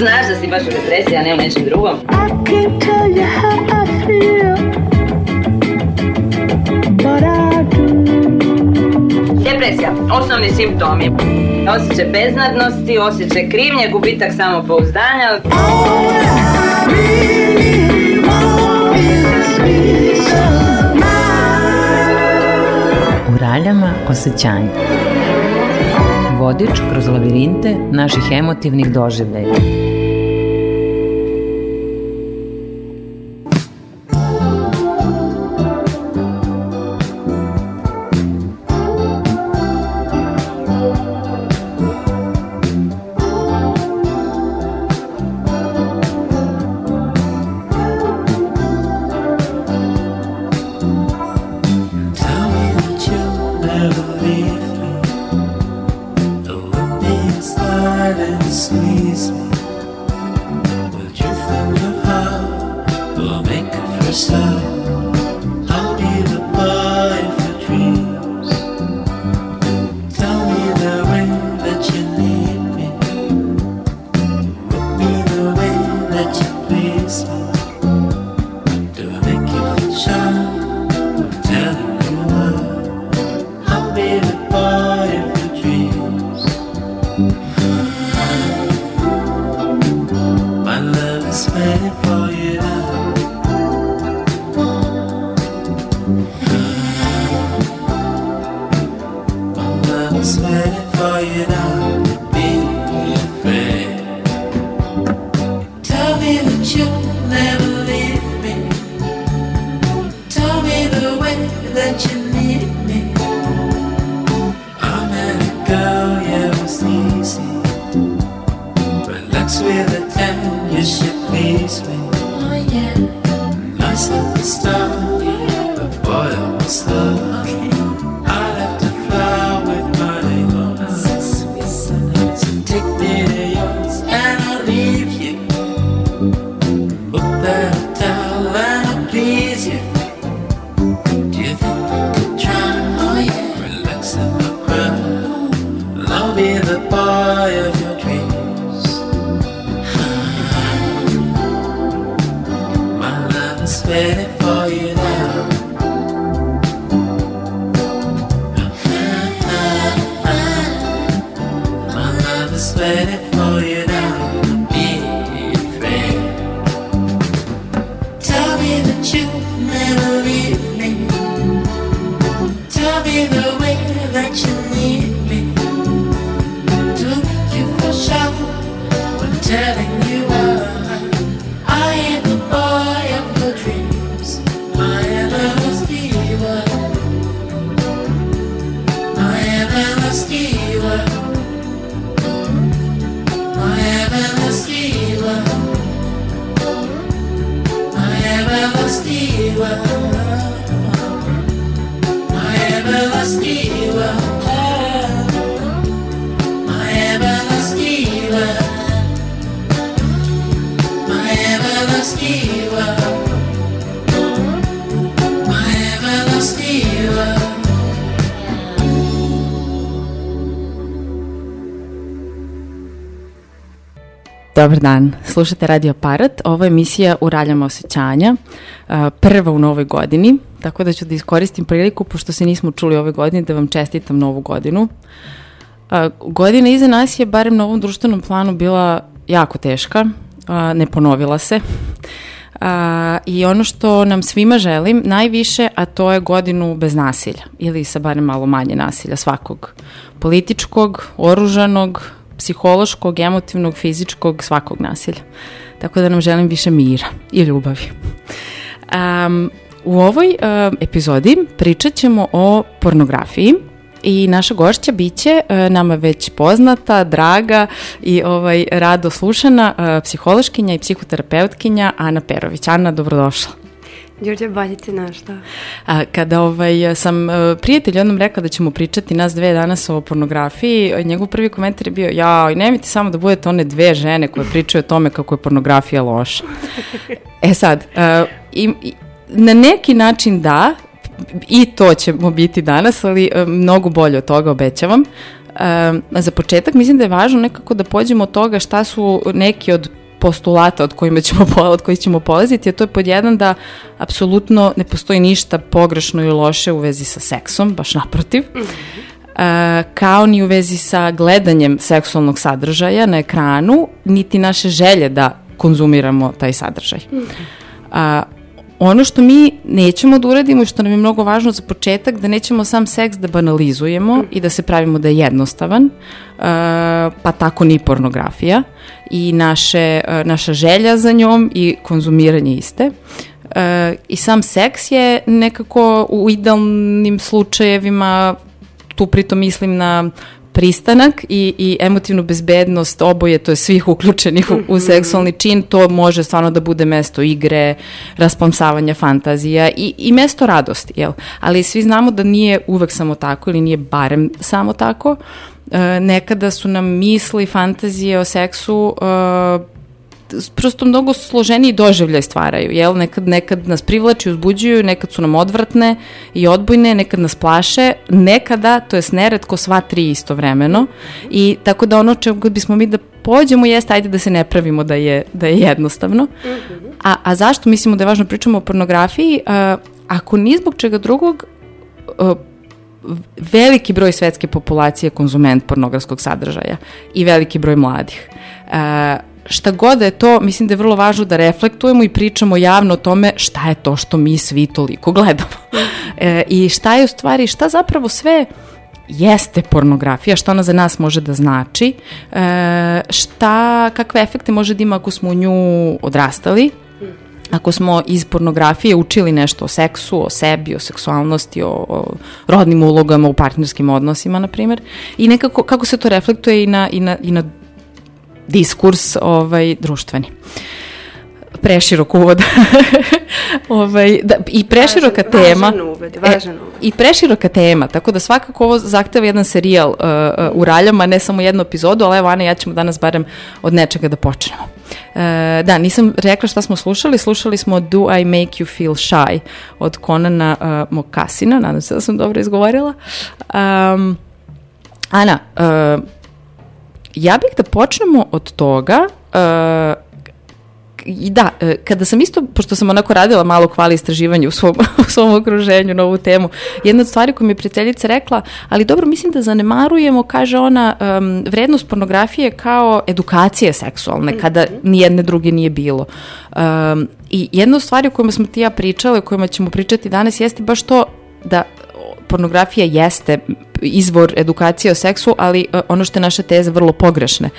Znaš da si baš u depresiji, a ne u nečem drugom? I can't tell you how I feel, but I do. Depresija, osnovni simptomi. Osjećaj beznadnosti, osjećaj krivnje, gubitak samopouzdanja. U raljama osjećanja. Vodič kroz lavirinte naših emotivnih doživljaja. Dan, slušate Radio Aparat. Ovo je emisija U raljama osjećanja, prva u novoj godini, tako da ću da iskoristim priliku, pošto se nismo čuli ove godine, da vam čestitam novu godinu. Godina iza nas je, barem na ovom društvenom planu, bila jako teška, ne ponovila se. I ono što nam svima želim najviše, a to je godinu bez nasilja ili sa barem malo manje nasilja svakog. Političkog, oružanog, psihološkog, emotivnog, fizičkog, svakog nasilja. Tako da nam želim više mira i ljubavi. Um, u ovoj um, epizodi pričat ćemo o pornografiji i naša gošća biće uh, nama već poznata, draga i ovaj rado slušana uh, psihološkinja i psihoterapeutkinja Ana Perović. Ana, dobrodošla. Đurđe, bolje te našla. A, kada ovaj, sam e, prijatelj jednom rekla da ćemo pričati nas dve danas o pornografiji, njegov prvi komentar je bio, ja, i nemojte samo da budete one dve žene koje pričaju o tome kako je pornografija loša. e sad, e, i, i, na neki način da, i to ćemo biti danas, ali e, mnogo bolje od toga obećavam. Um, za početak mislim da je važno nekako da pođemo od toga šta su neki od postulata od kojima ćemo od kojih ćemo polaziti, a to je pod jedan da apsolutno ne postoji ništa pogrešno i loše u vezi sa seksom, baš naprotiv. E, kao ni u vezi sa gledanjem seksualnog sadržaja na ekranu, niti naše želje da konzumiramo taj sadržaj. A, ono što mi nećemo da uradimo i što nam je mnogo važno za početak, da nećemo sam seks da banalizujemo i da se pravimo da je jednostavan, e, pa tako ni pornografija i naše, e, naša želja za njom i konzumiranje iste. E, I sam seks je nekako u idealnim slučajevima tu pritom mislim na pristanak i, i emotivnu bezbednost oboje, to je svih uključenih u, u seksualni čin, to može stvarno da bude mesto igre, rasplamsavanja fantazija i, i mesto radosti, jel? Ali svi znamo da nije uvek samo tako ili nije barem samo tako. E, nekada su nam misli, fantazije o seksu e, prosto mnogo složeniji doživljaj stvaraju, jel? Nekad, nekad nas privlači, uzbuđuju, nekad su nam odvratne i odbojne, nekad nas plaše, nekada, to je neretko, sva tri istovremeno i tako da ono čemu bismo mi da pođemo jeste, ajde da se ne pravimo da je, da je jednostavno. A, a zašto mislimo da je važno da pričamo o pornografiji? A, ako ni zbog čega drugog, a, veliki broj svetske populacije je konzument pornografskog sadržaja i veliki broj mladih. Šta god da je to, mislim da je vrlo važno da reflektujemo i pričamo javno o tome šta je to što mi svi toliko gledamo. E, I šta je u stvari, šta zapravo sve jeste pornografija, šta ona za nas može da znači, e, šta, kakve efekte može da ima ako smo u nju odrastali, ako smo iz pornografije učili nešto o seksu, o sebi, o seksualnosti, o, o rodnim ulogama u partnerskim odnosima, na primjer, i nekako kako se to reflektuje i na, i na, i na diskurs ovaj, društveni. Preširok uvod. ovaj, da, I preširoka Važan- tema. važan uvod, važan uvod. I preširoka tema, tako da svakako ovo zahteva jedan serijal uh, uh, u raljama, ne samo jednu epizodu, ali evo Ana ja ćemo danas barem od nečega da počnemo. Uh, da, nisam rekla šta smo slušali, slušali smo Do I Make You Feel Shy od Konana uh, Mokasina, nadam se da sam dobro izgovorila. Um, Ana, uh, ja bih da počnemo od toga uh, i da, e, kada sam isto, pošto sam onako radila malo kvali istraživanje u svom, u svom okruženju na ovu temu, jedna od stvari koju mi je prijateljica rekla, ali dobro, mislim da zanemarujemo, kaže ona, um, vrednost pornografije kao edukacije seksualne, kada nijedne druge nije bilo. Um, I jedna od stvari o kojima smo ti ja pričale, o kojima ćemo pričati danas, jeste baš to da pornografija jeste izvor edukacije o seksu, ali e, ono što je naša teza vrlo pogrešne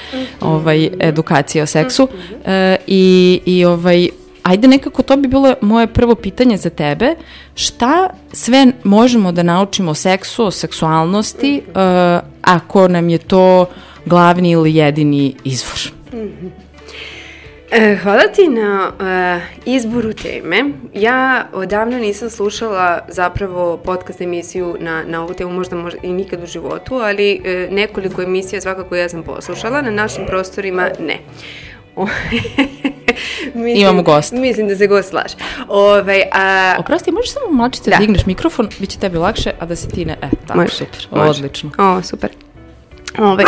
ovaj, edukacije o seksu. E, i, i ovaj, ajde nekako to bi bilo moje prvo pitanje za tebe, šta sve možemo da naučimo o seksu, o seksualnosti, e, ako nam je to glavni ili jedini izvor? E, hvala ti na e, izboru teme. Ja odavno nisam slušala zapravo podcast emisiju na, na ovu temu, možda, možda i nikad u životu, ali e, nekoliko emisija svakako ja sam poslušala, na našim prostorima ne. Mislim, Imamo gosta. Mislim da se gost slaže. Ove, a, Oprosti, možeš samo malčice da. Da. digneš mikrofon, bit će tebi lakše, a da se ti ne... E, tako, Može, super, može. odlično. O, super. Ove,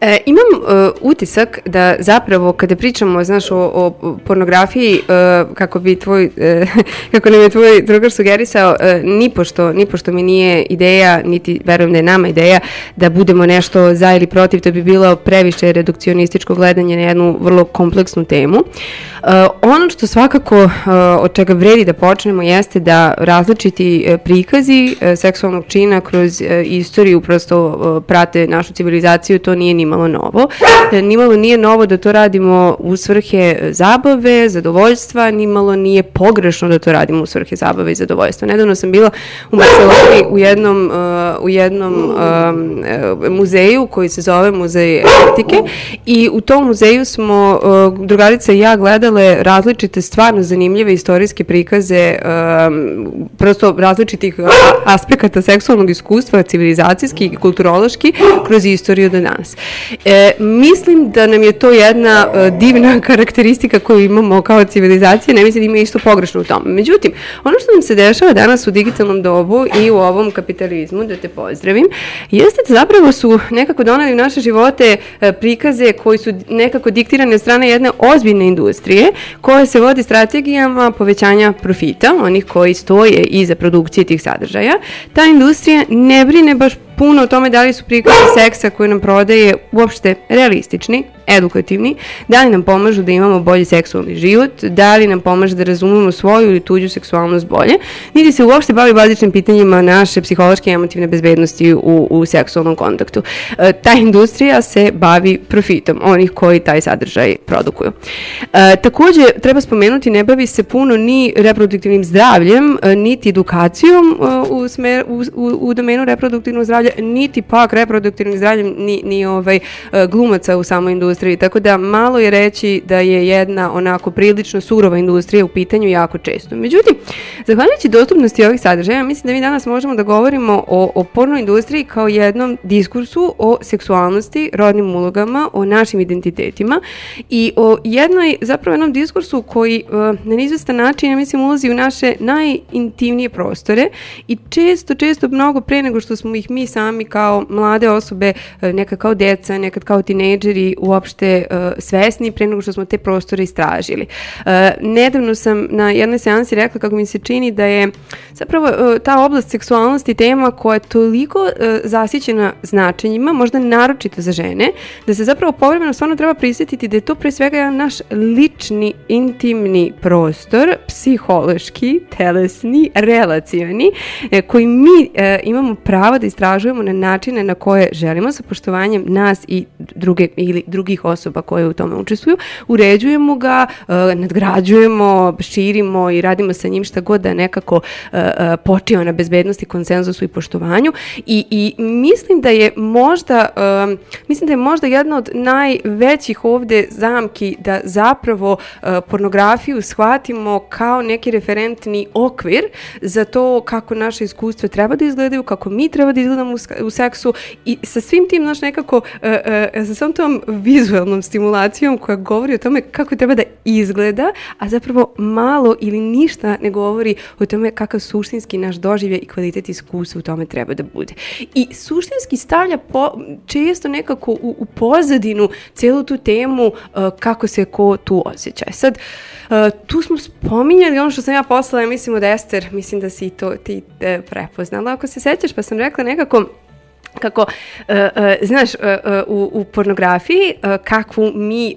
e, imam e, utisak da zapravo kada pričamo, znaš, o, o pornografiji, e, kako bi tvoj, e, kako nam je tvoj drugar sugerisao, e, nipošto, nipošto mi nije ideja, niti verujem da je nama ideja, da budemo nešto za ili protiv, to bi bilo previše redukcionističko gledanje na jednu vrlo kompleksnu temu. E, ono što svakako e, od čega vredi da počnemo jeste da različiti e, prikazi e, seksualnog čina kroz e, istoriju prosto e, prate našu civilizaciju, to nije nimalo novo. E, nimalo nije novo da to radimo u svrhe e, zabave, zadovoljstva, nimalo nije pogrešno da to radimo u svrhe zabave i zadovoljstva. Nedavno sam bila u Barceloni u jednom, e, u jednom e, muzeju koji se zove Muzej etike i u tom muzeju smo e, drugarica i ja gledale različite stvarno zanimljive istorijske prikaze um, prosto različitih aspekata seksualnog iskustva, civilizacijski i kulturološki kroz istoriju do danas. E, mislim da nam je to jedna e, divna karakteristika koju imamo kao civilizacija, ne mislim da ima isto pogrešno u tome. Međutim, ono što nam se dešava danas u digitalnom dobu i u ovom kapitalizmu, da te pozdravim, jeste da zapravo su nekako donali u naše živote e, prikaze koji su nekako diktirane od strane jedne ozbiljne industrije koja se vodi strategijama povećanja profita, onih koji stoje iza produkcije tih sadržaja. Ta industrija ne brine baš puno o tome da li su prikazi seksa koje nam prodaje uopšte realistični, edukativni, da li nam pomažu da imamo bolji seksualni život, da li nam pomaže da razumemo svoju ili tuđu seksualnost bolje, niti se uopšte bavi bazičnim pitanjima naše psihološke i emotivne bezbednosti u, u seksualnom kontaktu. E, ta industrija se bavi profitom onih koji taj sadržaj produkuju. E, takođe, treba spomenuti, ne bavi se puno ni reproduktivnim zdravljem, e, niti edukacijom e, u, smer, u, u, u domenu reproduktivnog zdravlja, niti pak reproduktivnim zdravljem ni, ni ovaj, e, glumaca u samoj industriji. Tako da malo je reći da je jedna onako prilično surova industrija u pitanju jako često. Međutim, zahvaljujući dostupnosti ovih sadržaja, mislim da mi danas možemo da govorimo o, o porno industriji kao jednom diskursu o seksualnosti, rodnim ulogama, o našim identitetima i o jednoj, zapravo jednom diskursu koji uh, na izvestan način, mislim, ulazi u naše najintimnije prostore i često, često mnogo pre nego što smo ih mi sami kao mlade osobe, uh, nekad kao deca, nekad kao tinejdžeri uopšte uh, svesni pre nego što smo te prostore istražili. Uh, nedavno sam na jednoj seansi rekla kako mi se čini da je zapravo uh, ta oblast seksualnosti tema koja je toliko uh, zasićena značenjima, možda naročito za žene, da se zapravo povremeno stvarno treba prisjetiti da je to pre svega jedan naš lični, intimni prostor, psihološki, telesni, relacioni, e, koji mi e, imamo pravo da istražujemo na načine na koje želimo sa poštovanjem nas i druge ili drugih osoba koje u tome učestvuju, uređujemo ga, e, nadgrađujemo, širimo i radimo sa njim šta god da nekako e, e, počiva na bezbednosti, konsenzusu i poštovanju. I, i mislim da je možda mislim da je možda jedna od najvećih ovde zamki da zapravo pornografiju shvatimo kao neki referentni okvir za to kako naše iskustva treba da izgledaju, kako mi treba da izgledamo u, seksu i sa svim tim, znaš, nekako, sa svom tom vizualnom stimulacijom koja govori o tome kako treba da izgleda, a zapravo malo ili ništa ne govori o tome kakav suštinski naš doživlje i kvalitet iskustva u tome treba da bude. I suštinski stavlja po, često nekako u, u pozadinu celu tu temu uh, kako se ko tu osjeća. E Sad, uh, tu smo spominjali ono što sam ja poslala, ja mislim od Ester, mislim da si to ti uh, prepoznala, ako se sećaš, pa sam rekla nekako, kako, uh, uh, znaš, uh, u, u pornografiji, kakvu mi,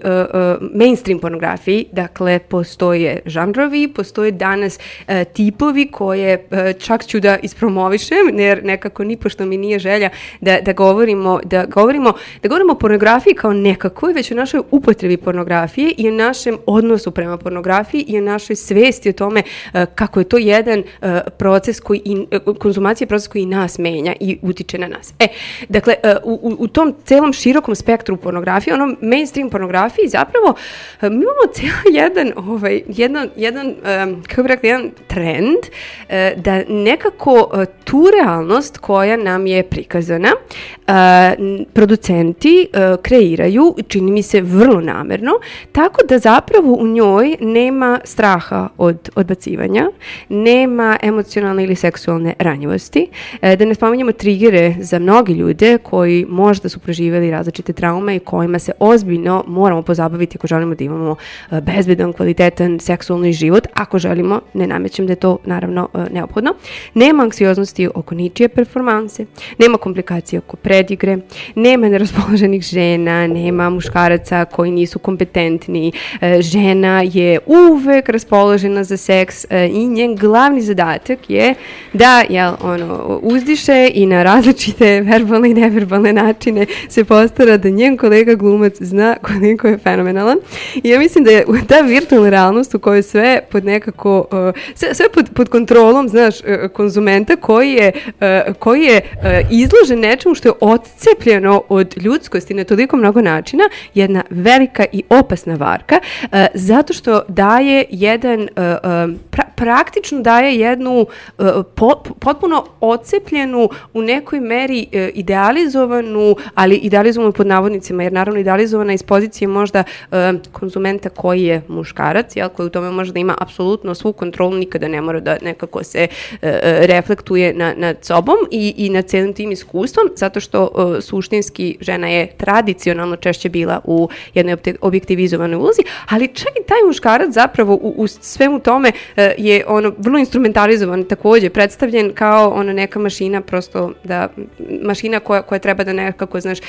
mainstream pornografiji, dakle, postoje žanrovi, postoje danas tipovi koje čak ću da ispromovišem, jer nekako nipošto mi nije želja da, da govorimo, da govorimo, da govorimo o pornografiji kao nekakvoj, već o našoj upotrebi pornografije i o našem odnosu prema pornografiji i o našoj svesti o tome kako je to jedan proces koji, i, konzumacija je proces koji nas menja i utiče na nas. E, dakle, uh, u, u tom celom širokom spektru pornografije, onom mainstream pornografiji, zapravo uh, mi imamo cijel jedan, ovaj, jedan, jedan um, kako bih rekla, jedan trend da nekako tu realnost koja nam je prikazana, producenti kreiraju, čini mi se vrlo namerno, tako da zapravo u njoj nema straha od odbacivanja, nema emocionalne ili seksualne ranjivosti, da ne spominjamo trigere za mnogi ljude koji možda su proživjeli različite traume i kojima se ozbiljno moramo pozabaviti ako želimo da imamo uh, bezbedan, kvalitetan seksualni život, ako želimo, ne namećem da je to naravno uh, neophodno. Nema anksioznosti oko ničije performanse, nema komplikacije oko predigre, nema neraspoloženih žena, nema muškaraca koji nisu kompetentni, uh, žena je uvek raspoložena za seks i njen glavni zadatak je da jel, ono, uzdiše i na različite verbalne i neverbalne načine se postara da njen kolega glumac zna koliko je fenomenalan. I ja mislim da je ta virtualna realnost u kojoj sve pod nekako, uh, sve, sve pod, pod kontrolom, znaš, uh, konzumenta koji je, uh, koji je izložen nečemu što je odcepljeno od ljudskosti na toliko mnogo načina, jedna velika i opasna varka, zato što daje jedan, uh, pra, praktično daje jednu po, potpuno odcepljenu u nekoj meri e, idealizovanu, ali idealizovanu pod navodnicima, jer naravno idealizovana iz pozicije možda e, konzumenta koji je muškarac, jel, koji u tome može da ima apsolutno svu kontrolu, nikada ne mora da nekako se e, e, reflektuje na, nad sobom i, i nad celim tim iskustvom, zato što e, suštinski žena je tradicionalno češće bila u jednoj objektivizovanoj ulozi, ali čak i taj muškarac zapravo u, u svemu tome e, je ono vrlo instrumentalizovan takođe, predstavljen kao ona neka mašina prosto da mašina koja, koja treba da nekako znaš e,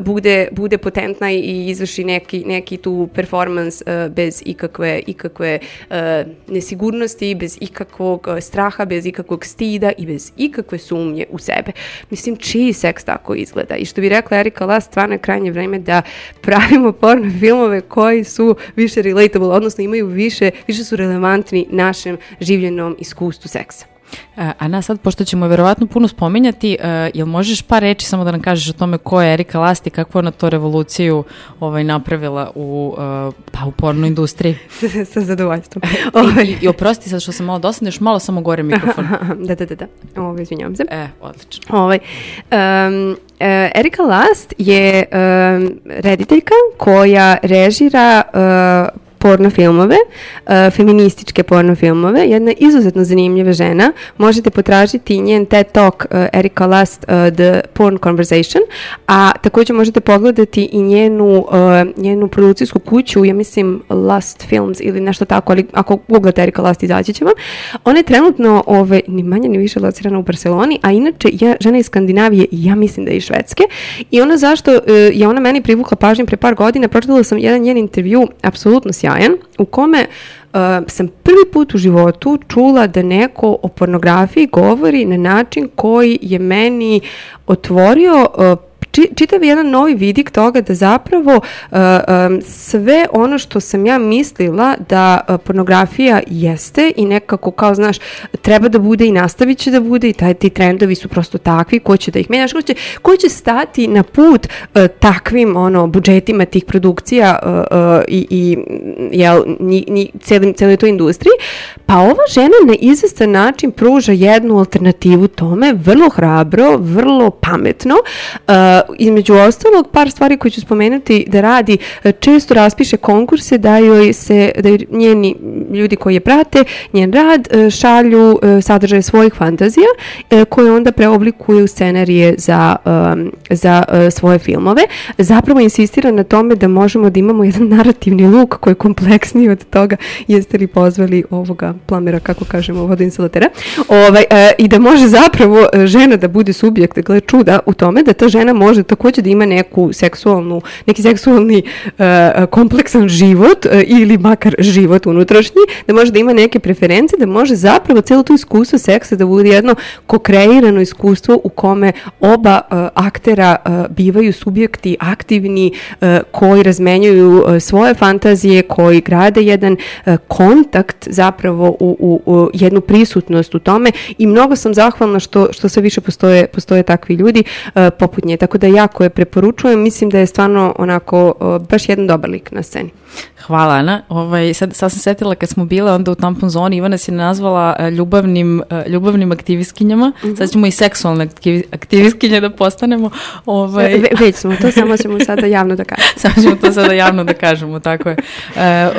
bude, bude potentna i izvrši neki, neki tu performans e, bez ikakve, ikakve e, nesigurnosti, bez ikakvog straha, bez ikakvog stida i bez ikakve sumnje u sebe. Mislim, čiji seks tako izgleda? I što bi rekla Erika Last, stvarno je krajnje vreme da pravimo porno filmove koji su više relatable, odnosno imaju više, više su relevantni našem življenom iskustvu seksa. E, A na sad, pošto ćemo je verovatno puno spominjati, e, jel možeš par reči samo da nam kažeš o tome ko je Erika Last i kakvu ona to revoluciju ovaj, napravila u, e, pa, u porno industriji? Sa zadovoljstvom. I, Ovaj, i, I oprosti sad što sam malo dosadna, još malo samo gore mikrofon. da, da, da, da. Ovo, izvinjavam se. E, odlično. Ovaj, um, e, Erika Last je um, rediteljka koja režira uh, porno filmove, uh, feminističke porno filmove, jedna izuzetno zanimljiva žena. Možete potražiti njen TED Talk uh, Erika Last uh, The Porn Conversation, a takođe možete pogledati i njenu, njenu produkcijsku kuću, ja mislim Last Films ili nešto tako, ali ako googlate Erika Last izaći će vam. Ona je trenutno ove, ni manje ni više locirana u Barceloni, a inače je žena iz Skandinavije ja mislim da je iz Švedske. I ono zašto je ona meni privukla pažnju pre par godina, pročitala sam jedan njen intervju, apsolutno sjajan, u kome uh, sam prvi put u životu čula da neko o pornografiji govori na način koji je meni otvorio uh, či- čitav jedan novi vidik toga da zapravo uh, um, sve ono što sam ja mislila da uh, pornografija jeste i nekako kao znaš treba da bude i nastavit će da bude i taj, ti trendovi su prosto takvi ko će da ih menjaš, ko će, ko će stati na put uh, takvim ono budžetima tih produkcija uh, uh, i, i jel, ni, ni, celim, celoj toj industriji. Pa ova žena na izvestan način pruža jednu alternativu tome, vrlo hrabro, vrlo pametno uh, između ostalog, par stvari koje ću spomenuti da radi, e, često raspiše konkurse da joj se, da joj njeni ljudi koji je prate, njen rad, e, šalju e, sadržaje svojih fantazija koje onda preoblikuje u scenarije za, za svoje filmove. Zapravo insistira na tome da možemo da imamo jedan narativni luk koji je kompleksniji od toga jeste li pozvali ovoga plamera, kako kažemo, vodoinstalatera, ovaj, i da može zapravo žena da bude subjekt, gle čuda u tome, da ta žena može takođe da ima neku seksualnu, neki seksualni e, kompleksan život e, ili makar život unutrašnji, da može da ima neke preferencije, da može zapravo celo to iskustvo seksa da bude jedno kokreirano iskustvo u kome oba e, aktera e, bivaju subjekti aktivni e, koji razmenjuju e, svoje fantazije, koji grade jedan e, kontakt zapravo u, u, u jednu prisutnost u tome i mnogo sam zahvalna što, što sve više postoje, postoje takvi ljudi e, poput nje. Tako da jako je preporučujem, mislim da je stvarno onako e, baš jedan dobar lik na sceni. Hvala Ana. Ovaj, sad, sad sam setila kad smo bile onda u tampon zoni, Ivana se nazvala e, ljubavnim, e, ljubavnim aktivistkinjama. Sad ćemo i seksualne aktivi, aktivistkinje da postanemo. Ovaj, Ve, već smo, to samo ćemo sada javno da kažemo. Samo ćemo to sada javno da kažemo, tako je. E,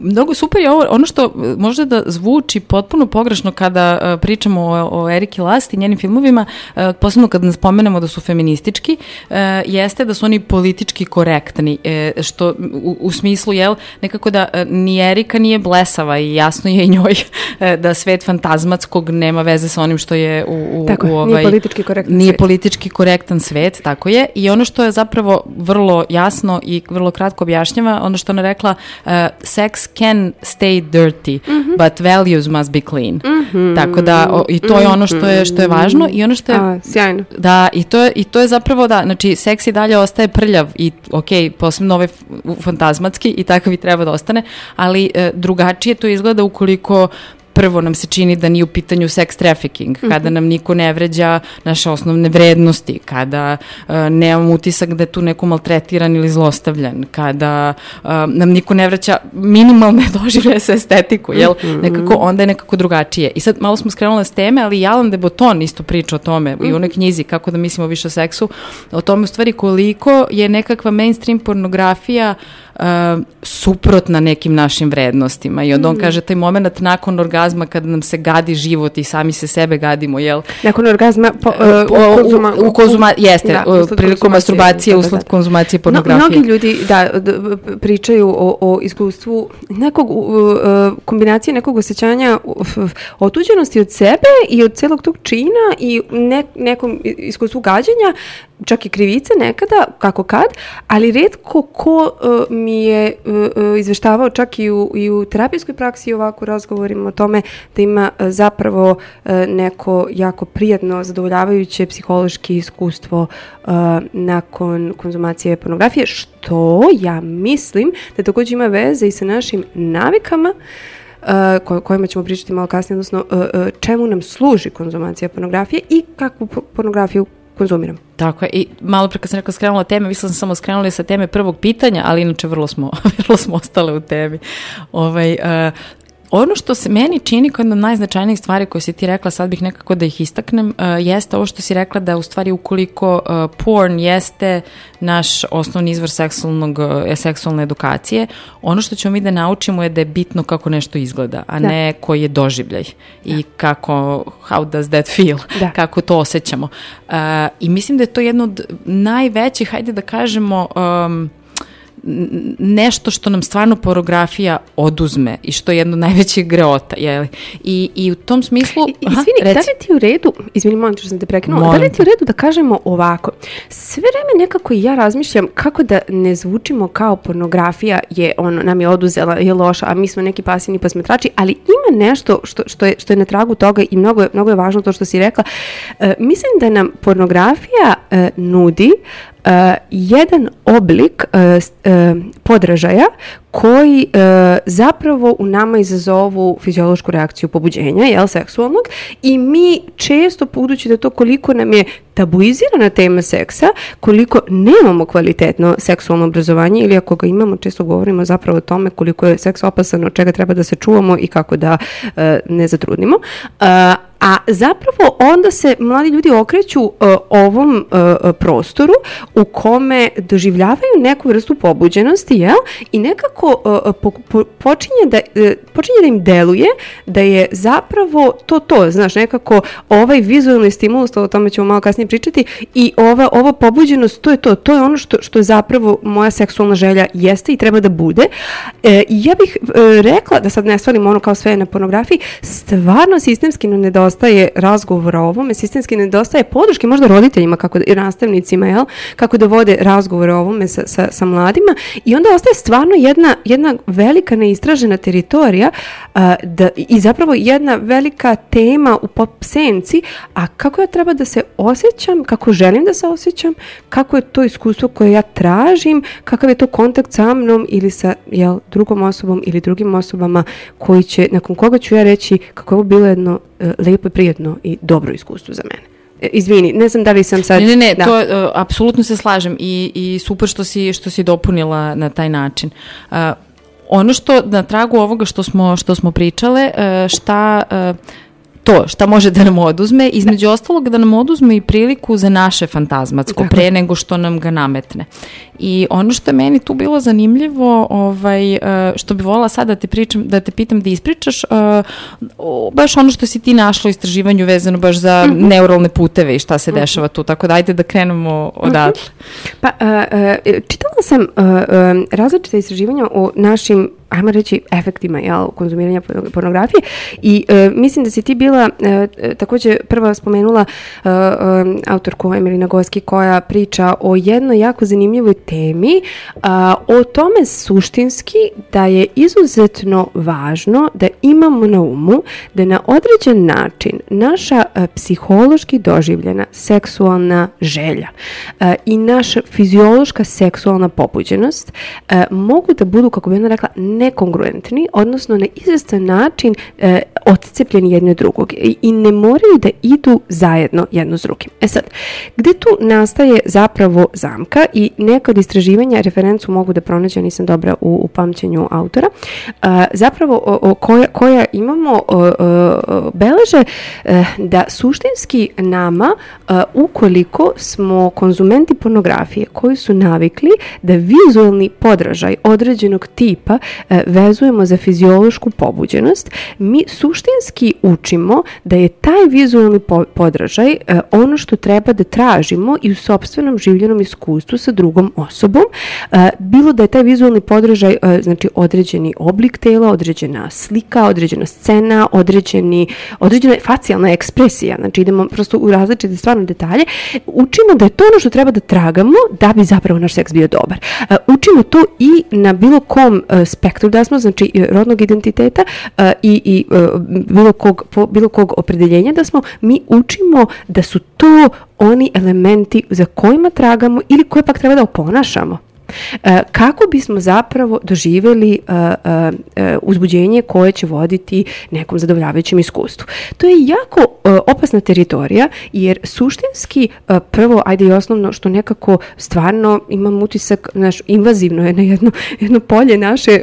mnogo super je ovo, ono što može da zvuči potpuno pogrešno kada pričamo o, o Eriki Last i njenim filmovima, posebno kad nas spomenemo da su feministički, e, jeste da su oni politički korektni, e, što u, u smislu, jel, nekako da e, ni Erika nije blesava i jasno je i njoj e, da svet fantazmatskog nema veze sa onim što je u, u, Tako u nije ovaj, politički korektan nije svet. politički korektan svet, tako je. I ono što je zapravo vrlo jasno i vrlo kratko objašnjava, ono što ona rekla, uh, sex can stay dirty, Mhm. but values must be clean. Tako da, o, i to je ono što je, što je važno i ono što je... A, sjajno. Da, i to, je, i to je zapravo da, znači, seks i dalje ostaje prljav i, ok, posebno ovaj fantazmatski i takav i treba da ostane, ali e, drugačije to izgleda ukoliko prvo nam se čini da nije u pitanju sex trafficking, kada nam niko ne vređa naše osnovne vrednosti, kada uh, nemamo utisak da je tu neko maltretiran ili zlostavljan, kada uh, nam niko ne vraća minimalne doživljaje sa estetiku, jel? Nekako, onda je nekako drugačije. I sad malo smo skrenule s teme, ali Jalan de Botton isto priča o tome i u onoj knjizi kako da mislimo više o seksu, o tome u stvari koliko je nekakva mainstream pornografija uh, suprotna nekim našim vrednostima i onda on kaže taj moment nakon orgazma kada nam se gadi život i sami se sebe gadimo, jel? Nakon orgazma, po, e, Po- u konzuma, u, u konzuma, jeste, Da, usled prilikom konzumacije, masturbacije, da, da, usled da. konzumacije No, pornografije. mnogi ljudi da, pričaju o, o iskustvu nekog u- u, e, kombinacije nekog osjećanja otuđenosti od sebe i od celog tog čina i ne, nekom iskustvu gađanja, čak i krivice nekada, kako kad, ali redko ko e, mi je e, e, izveštavao čak i u, i u terapijskoj praksi i ovako razgovorima o tome da ima e, zapravo neko jako prijatno, zadovoljavajuće psihološki iskustvo nakon konzumacije pornografije, što ja mislim da također ima veze i sa našim navikama uh, ko- kojima ćemo pričati malo kasnije, odnosno uh, uh, čemu nam služi konzumacija pornografije i kakvu po- pornografiju konzumiramo. Tako je, i malo pre kad sam rekla skrenula teme, mislila sam samo skrenula sa teme prvog pitanja, ali inače vrlo smo, vrlo smo ostale u temi. Ovaj, e, ono što se meni čini kao jedna od najznačajnijih stvari koje si ti rekla, sad bih nekako da ih istaknem, e, jeste ovo što si rekla da u stvari ukoliko e, porn jeste naš osnovni izvor seksualnog, e, seksualne edukacije, ono što ćemo mi da naučimo je da je bitno kako nešto izgleda, a Da. ne koji je doživljaj i kako, how does that feel, Da. kako to osjećamo. Uh, I mislim da je to jedno od najvećih, hajde da kažemo, um, nešto što nam stvarno pornografija oduzme i što je jedno od najvećih greota, jeli? I, I u tom smislu... I, izvini, da li ti u redu, izvini, molim što sam te prekinula, da li ti u redu da kažemo ovako, sve vreme nekako i ja razmišljam kako da ne zvučimo kao pornografija je ono, nam je oduzela, je loša, a mi smo neki pasivni posmetrači, ali ima nešto što, što, je, što je na tragu toga i mnogo je, mnogo je važno to što si rekla. E, mislim da nam pornografija e, nudi e, jedan oblik e, e, podražaja koji e, zapravo u nama izazovu fiziološku reakciju pobuđenja, jel, seksualnog, i mi često, budući da to koliko nam je tabuizirana tema seksa, koliko nemamo kvalitetno seksualno obrazovanje ili ako ga imamo, često govorimo zapravo o tome koliko je seks opasan, od čega treba da se čuvamo i kako da ne zatrudnimo. A zapravo onda se mladi ljudi okreću e, ovom e, prostoru u kome doživljavaju neku vrstu pobuđenosti, jel? I nekako e, po- po- počinje, da, e, počinje da im deluje da je zapravo to to, znaš, nekako ovaj vizualni stimulus, o tome ćemo malo kasnije pričati, i ova, ova pobuđenost, to je to, to je ono što, što zapravo moja seksualna želja jeste i treba da bude. E, ja bih e, rekla, da sad ne stvarim ono kao sve na pornografiji, stvarno sistemski nam nedostaje razgovora o ovome, sistemski nedostaje podrške možda roditeljima kako da, i nastavnicima, jel? kako da vode razgovore o ovome sa, sa, sa mladima i onda ostaje stvarno jedna, jedna velika neistražena teritorija a, da, i zapravo jedna velika tema u pop senci, a kako ja treba da se osjećam, kako želim da se osjećam, kako je to iskustvo koje ja tražim, kakav je to kontakt sa mnom ili sa jel, drugom osobom ili drugim osobama koji će, nakon koga ću ja reći kako je ovo bilo jedno lepo i prijedno i dobro iskustvo za mene. E, izvini, ne znam da li sam sad... Ne, ne, ne, da. to uh, apsolutno se slažem i, i super što si, što si dopunila na taj način. Uh, ono što na tragu ovoga što smo, što smo pričale, uh, šta uh, to, šta može da nam oduzme, između ostalog da nam oduzme i priliku za naše fantazmatsko, pre nego što nam ga nametne. I ono što je meni tu bilo zanimljivo, ovaj, uh, što bi volila sad da te, pričam, da te pitam da ispričaš, o, baš ono što si ti našla u istraživanju vezano baš za Mhm. neuralne puteve i šta se dešava tu, tako da ajde da krenemo odatle. Pa, a, a, čitala sam različite istraživanja o našim ajmo reći, efektima jel, konzumiranja porno- pornografije. I e, mislim da si ti bila e, e, također prva spomenula e, e, autorku Emelina Goski koja priča o jednoj jako zanimljivoj temi a, o tome suštinski da je izuzetno važno da imamo na umu da na određen način naša e, psihološki doživljena seksualna želja e, i naša fiziološka seksualna pobuđenost e, mogu da budu, kako bi ona rekla, nekongruentni, odnosno na izvestan način e, odcepljeni jedni od drugog i, ne moraju da idu zajedno jedno s drugim. E sad, gde tu nastaje zapravo zamka i neka od istraživanja, referencu mogu da pronađem, nisam dobra u, u pamćenju autora, a, zapravo o, o koja, koja imamo o, o, beleže e, da suštinski nama a, ukoliko smo konzumenti pornografije koji su navikli da vizualni podražaj određenog tipa e, vezujemo za fiziološku pobuđenost, mi suštinski učimo da je taj vizualni po- podražaj e, ono što treba da tražimo i u sopstvenom življenom iskustvu sa drugom osobom, e, bilo da je taj vizualni podražaj e, znači određeni oblik tela, određena slika, određena scena, određeni, određena facijalna ekspresija, znači idemo prosto u različite stvarno detalje, učimo da je to ono što treba da tragamo da bi zapravo naš seks bio dobar. E, učimo to i na bilo kom e, spektru smo, znači e, rodnog identiteta e, i, i e, bilo, kog, bilo kog opredeljenja da smo, mi učimo da su to oni elementi za kojima tragamo ili koje pak treba da oponašamo. E, kako bismo zapravo doživjeli e, e, uzbuđenje koje će voditi nekom zadovoljavajućem iskustvu. To je jako opasna teritorija jer suštinski prvo, ajde i osnovno što nekako stvarno imam utisak naš invazivno je na jedno, jedno polje naše,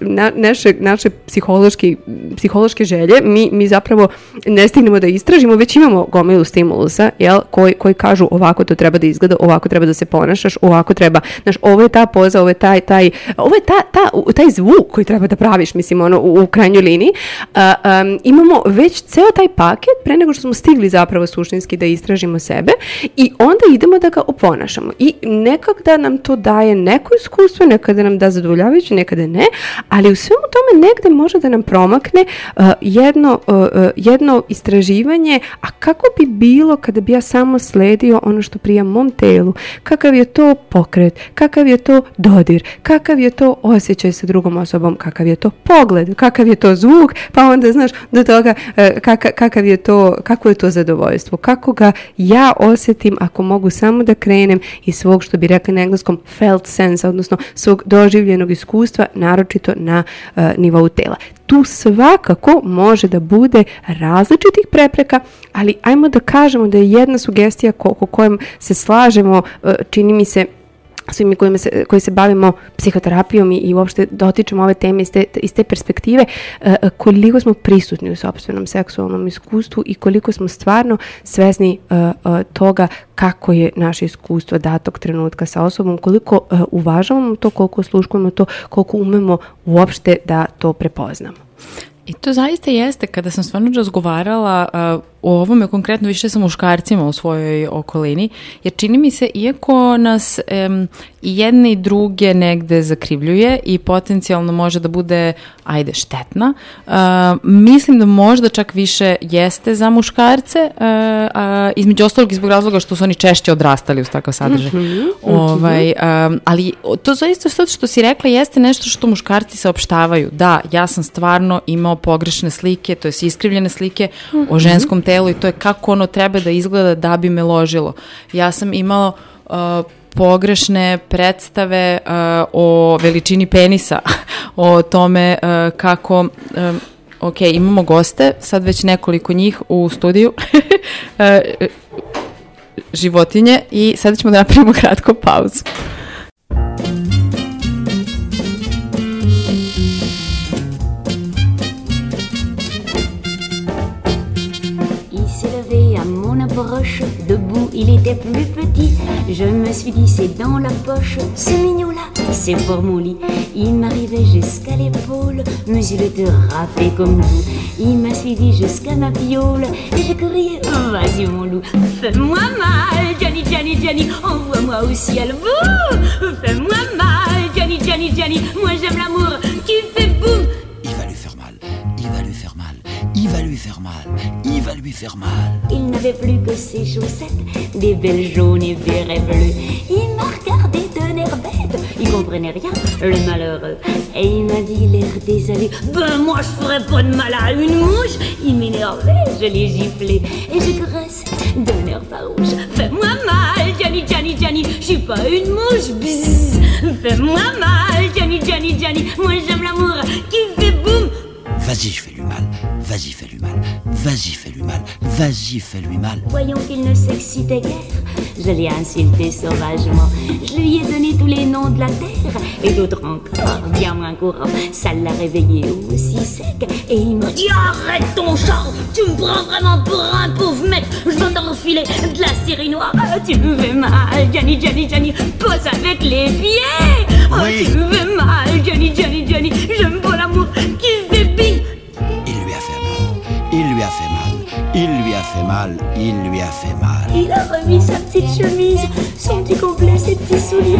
na, naše, naše psihološki, psihološke želje. Mi, mi zapravo ne stignemo da istražimo, već imamo gomilu stimulusa jel, koji, koji kažu ovako to treba da izgleda, ovako treba da se ponašaš, ovako treba, znaš, ovo je ta poza, ovo je taj, taj, ovo je ta, ta, taj zvuk koji treba da praviš, mislim, ono, u, u krajnjoj liniji. A, am, imamo već ceo taj paket pre nego što smo stigli zapravo suštinski da istražimo sebe i onda idemo da ga oponašamo. I nekak da nam to daje neko iskustvo, nekada nam da zadovoljavajuće, nekada ne, ali u svemu tome negde može da nam promakne uh, jedno, uh, uh, jedno istraživanje, a kako bi bilo kada bi ja samo sledio ono što prija mom telu, kakav je to pokret, kakav je to dodir, kakav je to osjećaj sa drugom osobom, kakav je to pogled, kakav je to zvuk, pa onda znaš do toga e, kaka, kakav je to, kako je to zadovoljstvo, kako ga ja osjetim ako mogu samo da krenem iz svog, što bi rekli na engleskom, felt sense, odnosno svog doživljenog iskustva, naročito na e, nivou tela. Tu svakako može da bude različitih prepreka, ali ajmo da kažemo da je jedna sugestija ko, ko kojem se slažemo, e, čini mi se svi mi se, koji se bavimo psihoterapijom i, i uopšte dotičemo ove teme iz te, iz te perspektive, e, koliko smo prisutni u sobstvenom seksualnom iskustvu i koliko smo stvarno svesni e, e, toga kako je naše iskustvo datog trenutka sa osobom, koliko e, uvažavamo to, koliko sluškujemo to, koliko umemo uopšte da to prepoznamo. I to zaista jeste, kada sam stvarno razgovarala uh, o ovome konkretno više sa muškarcima u svojoj okolini, jer čini mi se, iako nas i jedne i druge negde zakrivljuje i potencijalno može da bude, ajde, štetna, uh, mislim da možda čak više jeste za muškarce, uh, a, između ostalog i zbog razloga što su oni češće odrastali uz takav sadržaj. ovaj, um, ali to zaista sad što si rekla jeste nešto što muškarci saopštavaju. Da, ja sam stvarno imao pogrešne slike, to je iskrivljene slike o ženskom telu i to je kako ono treba da izgleda da bi me ložilo. Ja sam imala uh, pogrešne predstave uh, o veličini penisa, o tome uh, kako um, ok, imamo goste, sad već nekoliko njih u studiju, uh, životinje i sada ćemo da napravimo kratku pauzu. Il était plus petit. Je me suis dit c'est dans la poche, ce mignon-là, c'est pour mon lit. Il m'arrivait jusqu'à l'épaule, mais il était râpé comme tout. Il m'a suivi jusqu'à ma piole, et j'ai crié, vas-y mon loup, fais-moi mal, Johnny, Johnny, Johnny, envoie-moi au ciel, Bouh fais-moi mal, Johnny, Johnny, Johnny, moi j'aime l'amour qui fait boum. Il va lui faire mal. Il va lui faire mal. Il n'avait plus que ses chaussettes, des belles jaunes et bérets bleus. Il m'a regardé d'un l'air bête. Il comprenait rien, le malheureux. Et il m'a dit l'air désolé. Ben moi je ferais pas de mal à une mouche. Il m'énervait, je l'ai giflé. Et je graissais d'un air farouche. Fais-moi mal, Johnny, Johnny, Johnny. Je suis pas une mouche. Bzzz. Fais-moi mal, Johnny, Johnny, Johnny. Moi j'aime l'amour qui fait boum. Vas-y, je fais-lui mal. Vas-y, fais-lui mal. Vas-y, fais-lui mal. Vas-y, fais-lui mal. Voyons qu'il ne s'excitait guère, je l'ai insulté sauvagement. Je lui ai donné tous les noms de la terre et d'autres encore, bien moins courants. Ça l'a réveillé aussi sec et il m'a dit Arrête ton char, tu me prends vraiment pour un pauvre mec. Je viens d'enfiler de la série noire. Ah, Tu me fais mal, Johnny, Johnny, Johnny. Pose avec les pieds. Oh, Oui. tu me fais mal, Johnny, Johnny, Johnny. J'aime pas l'amour qui lui a fait mal. Il lui a fait mal. Il lui a fait mal. Il a remis sa petite chemise, son petit complet, ses petits souliers.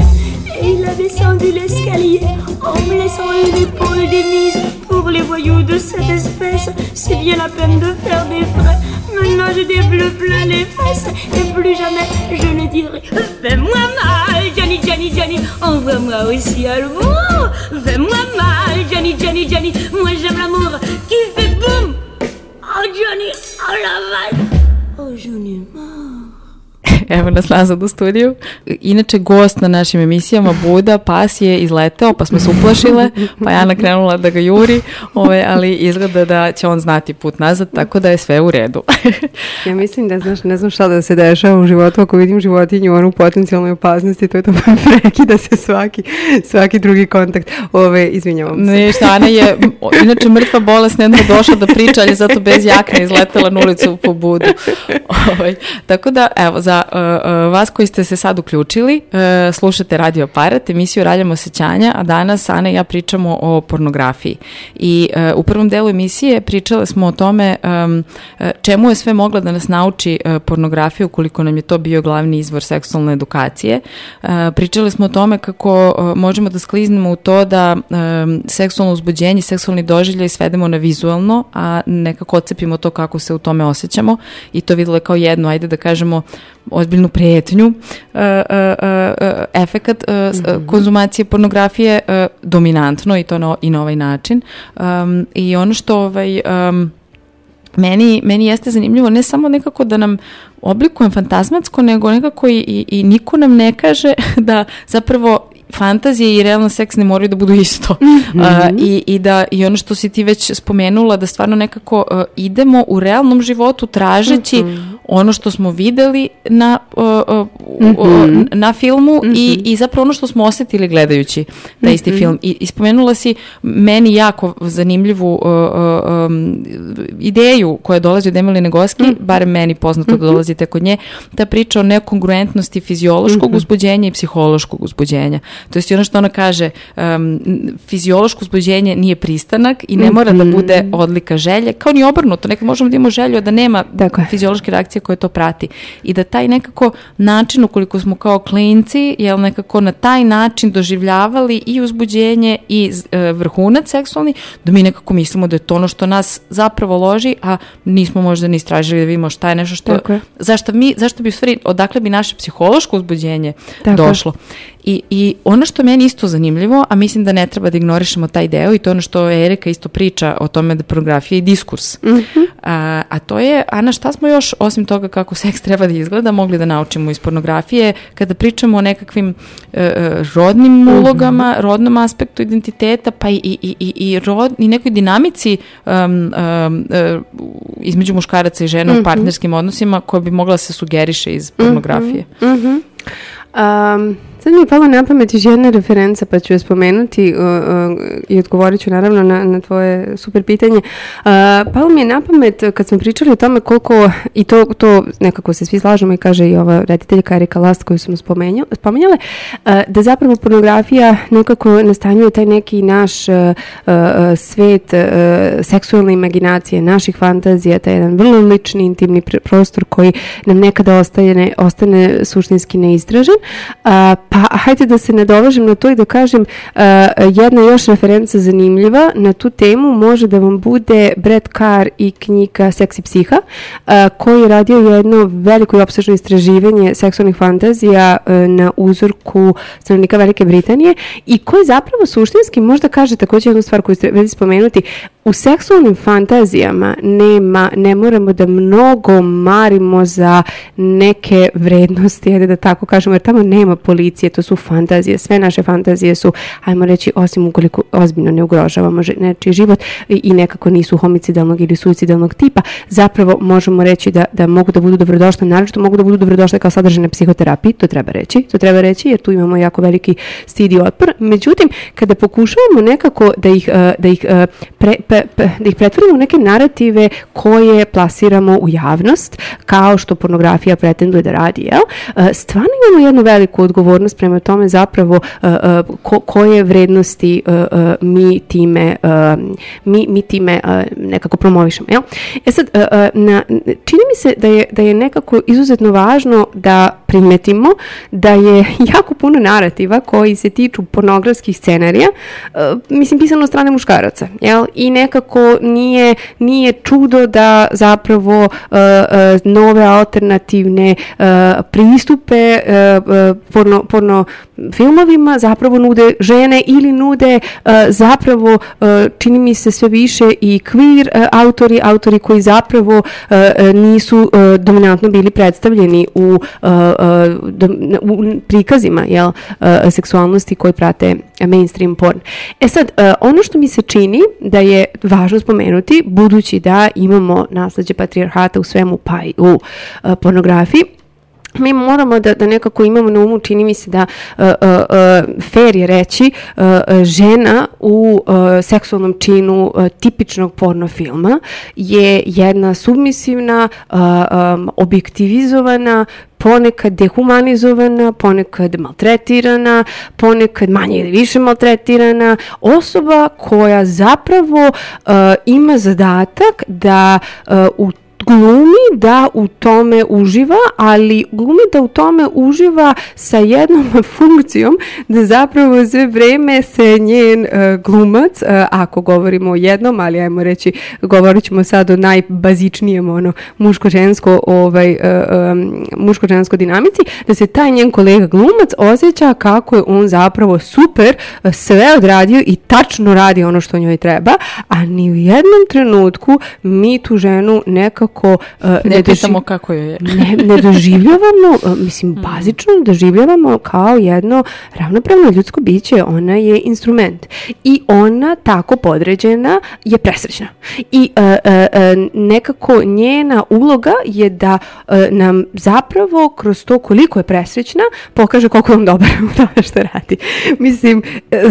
Et il a descendu l'escalier en me laissant une épaule démise. Pour les voyous de cette espèce, c'est bien la peine de faire des frais. Maintenant j'ai des bleus plein les fesses et plus jamais je ne dirai Fais-moi mal, Johnny, Johnny, Johnny, envoie-moi aussi à l'amour. Fais-moi mal, Johnny, Johnny, Johnny, moi j'aime l'amour Evo nas nazad u studiju. Inače, gost na našim emisijama, Buda, pas je izleteo, pa smo se uplašile, pa je Ana krenula da ga juri, ove, ali izgleda da će on znati put nazad, tako da je sve u redu. Ja mislim da, znaš, ne znam šta da se dešava u životu ako vidim životinju u onu potencijalnoj opasnosti, to je to prekida se svaki, svaki drugi kontakt. Ove, izvinjavam se. Ništa, Ana je inače mrtva bolesna, jedno došla da priča, ali zato bez jakne izletela na ulicu po budu. Ovaj, tako da, evo, za vas koji ste se sad uključili, uh, slušate Radio Aparat, emisiju Raljam osjećanja, a danas Ana i ja pričamo o pornografiji. I uh, u prvom delu emisije pričale smo o tome čemu je sve mogla da nas nauči pornografija ukoliko nam je to bio glavni izvor seksualne edukacije. Pričali smo o tome kako možemo da skliznemo u to da seksualno uzbuđenje, seksualni doživljaj svedemo na vizualno, a nekako ocepimo to kako se u tome osjećamo i to videle kao jednu, ajde da kažemo, ozbiljnu prijetnju, uh, uh, uh, efekat uh, konzumacije pornografije dominantno i to na, i na ovaj način. I ono što ovaj, meni, meni jeste zanimljivo ne samo nekako da nam oblikujem fantazmatsko, nego nekako i, i, i niko nam ne kaže da zapravo fantazije i realan seks ne moraju da budu isto. A, i, I da i ono što si ti već spomenula, da stvarno nekako a, idemo u realnom životu tražeći ono što smo videli na, a, a, u- o- na filmu i, i zapravo ono što smo osetili gledajući taj isti film. I, I spomenula si meni jako zanimljivu um, ideju koja dolazi od Emily Negoski, barem meni poznato da dolazite kod nje, ta priča o nekongruentnosti fiziološkog uzbuđenja i psihološkog uzbuđenja. To i ono što ona kaže, um, fiziološko uzbuđenje nije pristanak i ne mora da bude odlika želje, kao ni obrnuto, nekad možemo da imamo želju da nema Tako je. fiziološke reakcije koje to prati. I da taj nekako način, ukoliko smo kao klinci, jel nekako na taj način doživljavali i uzbuđenje i e, vrhunac seksualni, da mi nekako mislimo da je to ono što nas zapravo loži, a nismo možda ni istražili da vidimo šta je nešto što... Tako je. Zašto, mi, zašto bi u stvari, odakle bi naše psihološko uzbuđenje Tako je. došlo? I, I ono što meni isto zanimljivo, a mislim da ne treba da ignorišemo taj deo i to ono što Erika isto priča o tome da pornografija je diskurs. a, a to je, Ana, šta smo još, osim toga kako seks treba da izgleda, mogli da naučimo iz pornografije kada pričamo o nekakvim e, e, rodnim ulogama, rodnom aspektu identiteta, pa i, i, i, i, i, rod, i nekoj dinamici um, um, e, između muškaraca i žena u partnerskim odnosima koja bi mogla da se sugeriše iz pornografije. Um, sad mi je palo na pamet još jedna referenca pa ću je spomenuti uh, uh, i odgovorit ću naravno na, na tvoje super pitanje. Uh, palo mi je na pamet kad smo pričali o tome koliko, i to, to nekako se svi slažemo i kaže i ova rediteljka Erika Last koju smo spomenju, spomenjale, uh, da zapravo pornografija nekako nastanjuje taj neki naš uh, uh, svet uh, seksualne imaginacije, naših fantazija, taj jedan vrlo lični, intimni pr- prostor koji nam nekada ostaje, ne, ostane suštinski neistražen. A, Pa hajde da se nadovežem na to i da kažem uh, jedna još referenca zanimljiva na tu temu može da vam bude Brad Carr i knjiga Seksi psiha uh, koji je radio jedno veliko i opsežno istraživanje seksualnih fantazija uh, na uzorku stanovnika Velike Britanije i koji zapravo suštinski možda kaže takođe jednu stvar koju treba spomenuti. U seksualnim fantazijama nema, ne moramo da mnogo marimo za neke vrednosti, ajde da tako kažemo, jer tamo nema policije, to su fantazije, sve naše fantazije su, ajmo reći, osim ukoliko ozbiljno ne ugrožavamo nečiji život i, i nekako nisu homicidalnog ili suicidalnog tipa, zapravo možemo reći da, da mogu da budu dobrodošle, naročito mogu da budu dobrodošle kao sadržane psihoterapiji, to treba reći, to treba reći jer tu imamo jako veliki stid i otpor, međutim, kada pokušavamo nekako da ih, eh, da ih, eh, pre, pe- pe- da ih pretvorimo u neke narative koje plasiramo u javnost, kao što pornografija pretenduje da radi, jel? E, Stvarno imamo jednu veliku odgovornost prema tome zapravo e, e, ko, koje vrednosti e, mi time, mi, mi time nekako promovišemo, jel? E sad, na, čini mi se da je, da je nekako izuzetno važno da primetimo da je jako puno narativa koji se tiču pornografskih scenarija, e, mislim pisano od strane muškaraca, jel? I nekako nije, nije čudo da zapravo e, e, nove alternativne pristupe porno, porno filmovima zapravo nude žene ili nude zapravo čini mi se sve više i queer autori, autori koji zapravo nisu dominantno bili predstavljeni u, e, dom- u prikazima jel, e, seksualnosti koji prate mainstream porn. E sad, e, ono što mi se čini da je važno spomenuti, budući da imamo nasleđe patrijarhata u svemu pa i u pornografiji, mi moramo da, da nekako imamo na umu, čini mi se da uh, uh, fair je reći, uh, žena u uh, seksualnom činu uh, tipičnog porno filma je jedna submisivna, uh, um, objektivizovana, ponekad dehumanizovana, ponekad maltretirana, ponekad manje ili više maltretirana osoba koja zapravo uh, ima zadatak da uh, u glumi da u tome uživa, ali glumi da u tome uživa sa jednom funkcijom da zapravo sve vreme se njen e, glumac, e, ako govorimo o jednom, ali ajmo reći, govorit ćemo sad o najbazičnijem ono muško-žensko ovaj, e, e, muško-žensko dinamici, da se taj njen kolega glumac osjeća kako je on zapravo super sve odradio i tačno radi ono što njoj treba, a ni u jednom trenutku mi tu ženu nekako uh, Ne doži- pitamo kako je. ne, ne doživljavamo, uh, mislim, bazično doživljavamo kao jedno ravnopravno ljudsko biće. Ona je instrument. I ona tako podređena je presrećna. I uh, uh, uh, nekako njena uloga je da uh, nam zapravo kroz to koliko je presrećna pokaže koliko je on dobar u tome što radi. Mislim,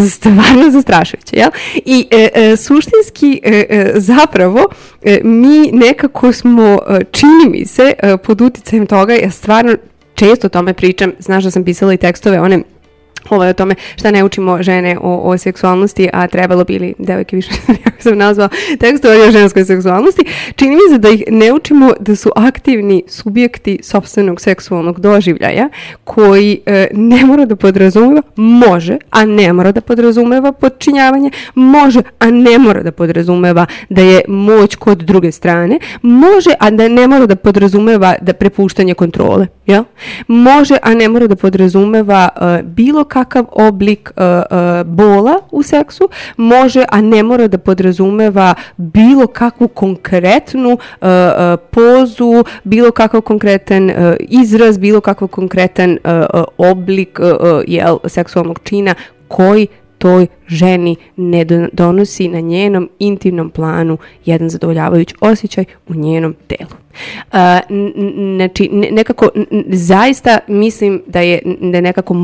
stvarno zastrašujuće, jel? I uh, uh, suštinski uh, uh, zapravo uh, mi nekako smo, uh, čini mi se, uh, pod uticajem toga, ja stvarno često o tome pričam, znaš da sam pisala i tekstove, one ovaj, o tome šta ne učimo žene o, o seksualnosti, a trebalo bi ili devojke više kako sam nazvala tekstove o ženskoj seksualnosti, čini mi se da ih ne učimo da su aktivni subjekti sobstvenog seksualnog doživljaja koji e, ne mora da podrazumeva, može, a ne mora da podrazumeva podčinjavanje, može, a ne mora da podrazumeva da je moć kod druge strane, može, a da ne mora da podrazumeva da prepuštanje kontrole, jel? Može, a ne mora da podrazumeva e, bilo kakav oblik e, e, bola u seksu, može, a ne mora da podrazumeva bilo kakvu konkretnu e, pozu, bilo kakav konkretan izraz, bilo kakav konkretan oblik jel, seksualnog čina koji toj ženi ne do- donosi na njenom intimnom planu jedan zadovoljavajući osjećaj u njenom telu. Znači, ne- nekako, zaista mislim da je, da nekako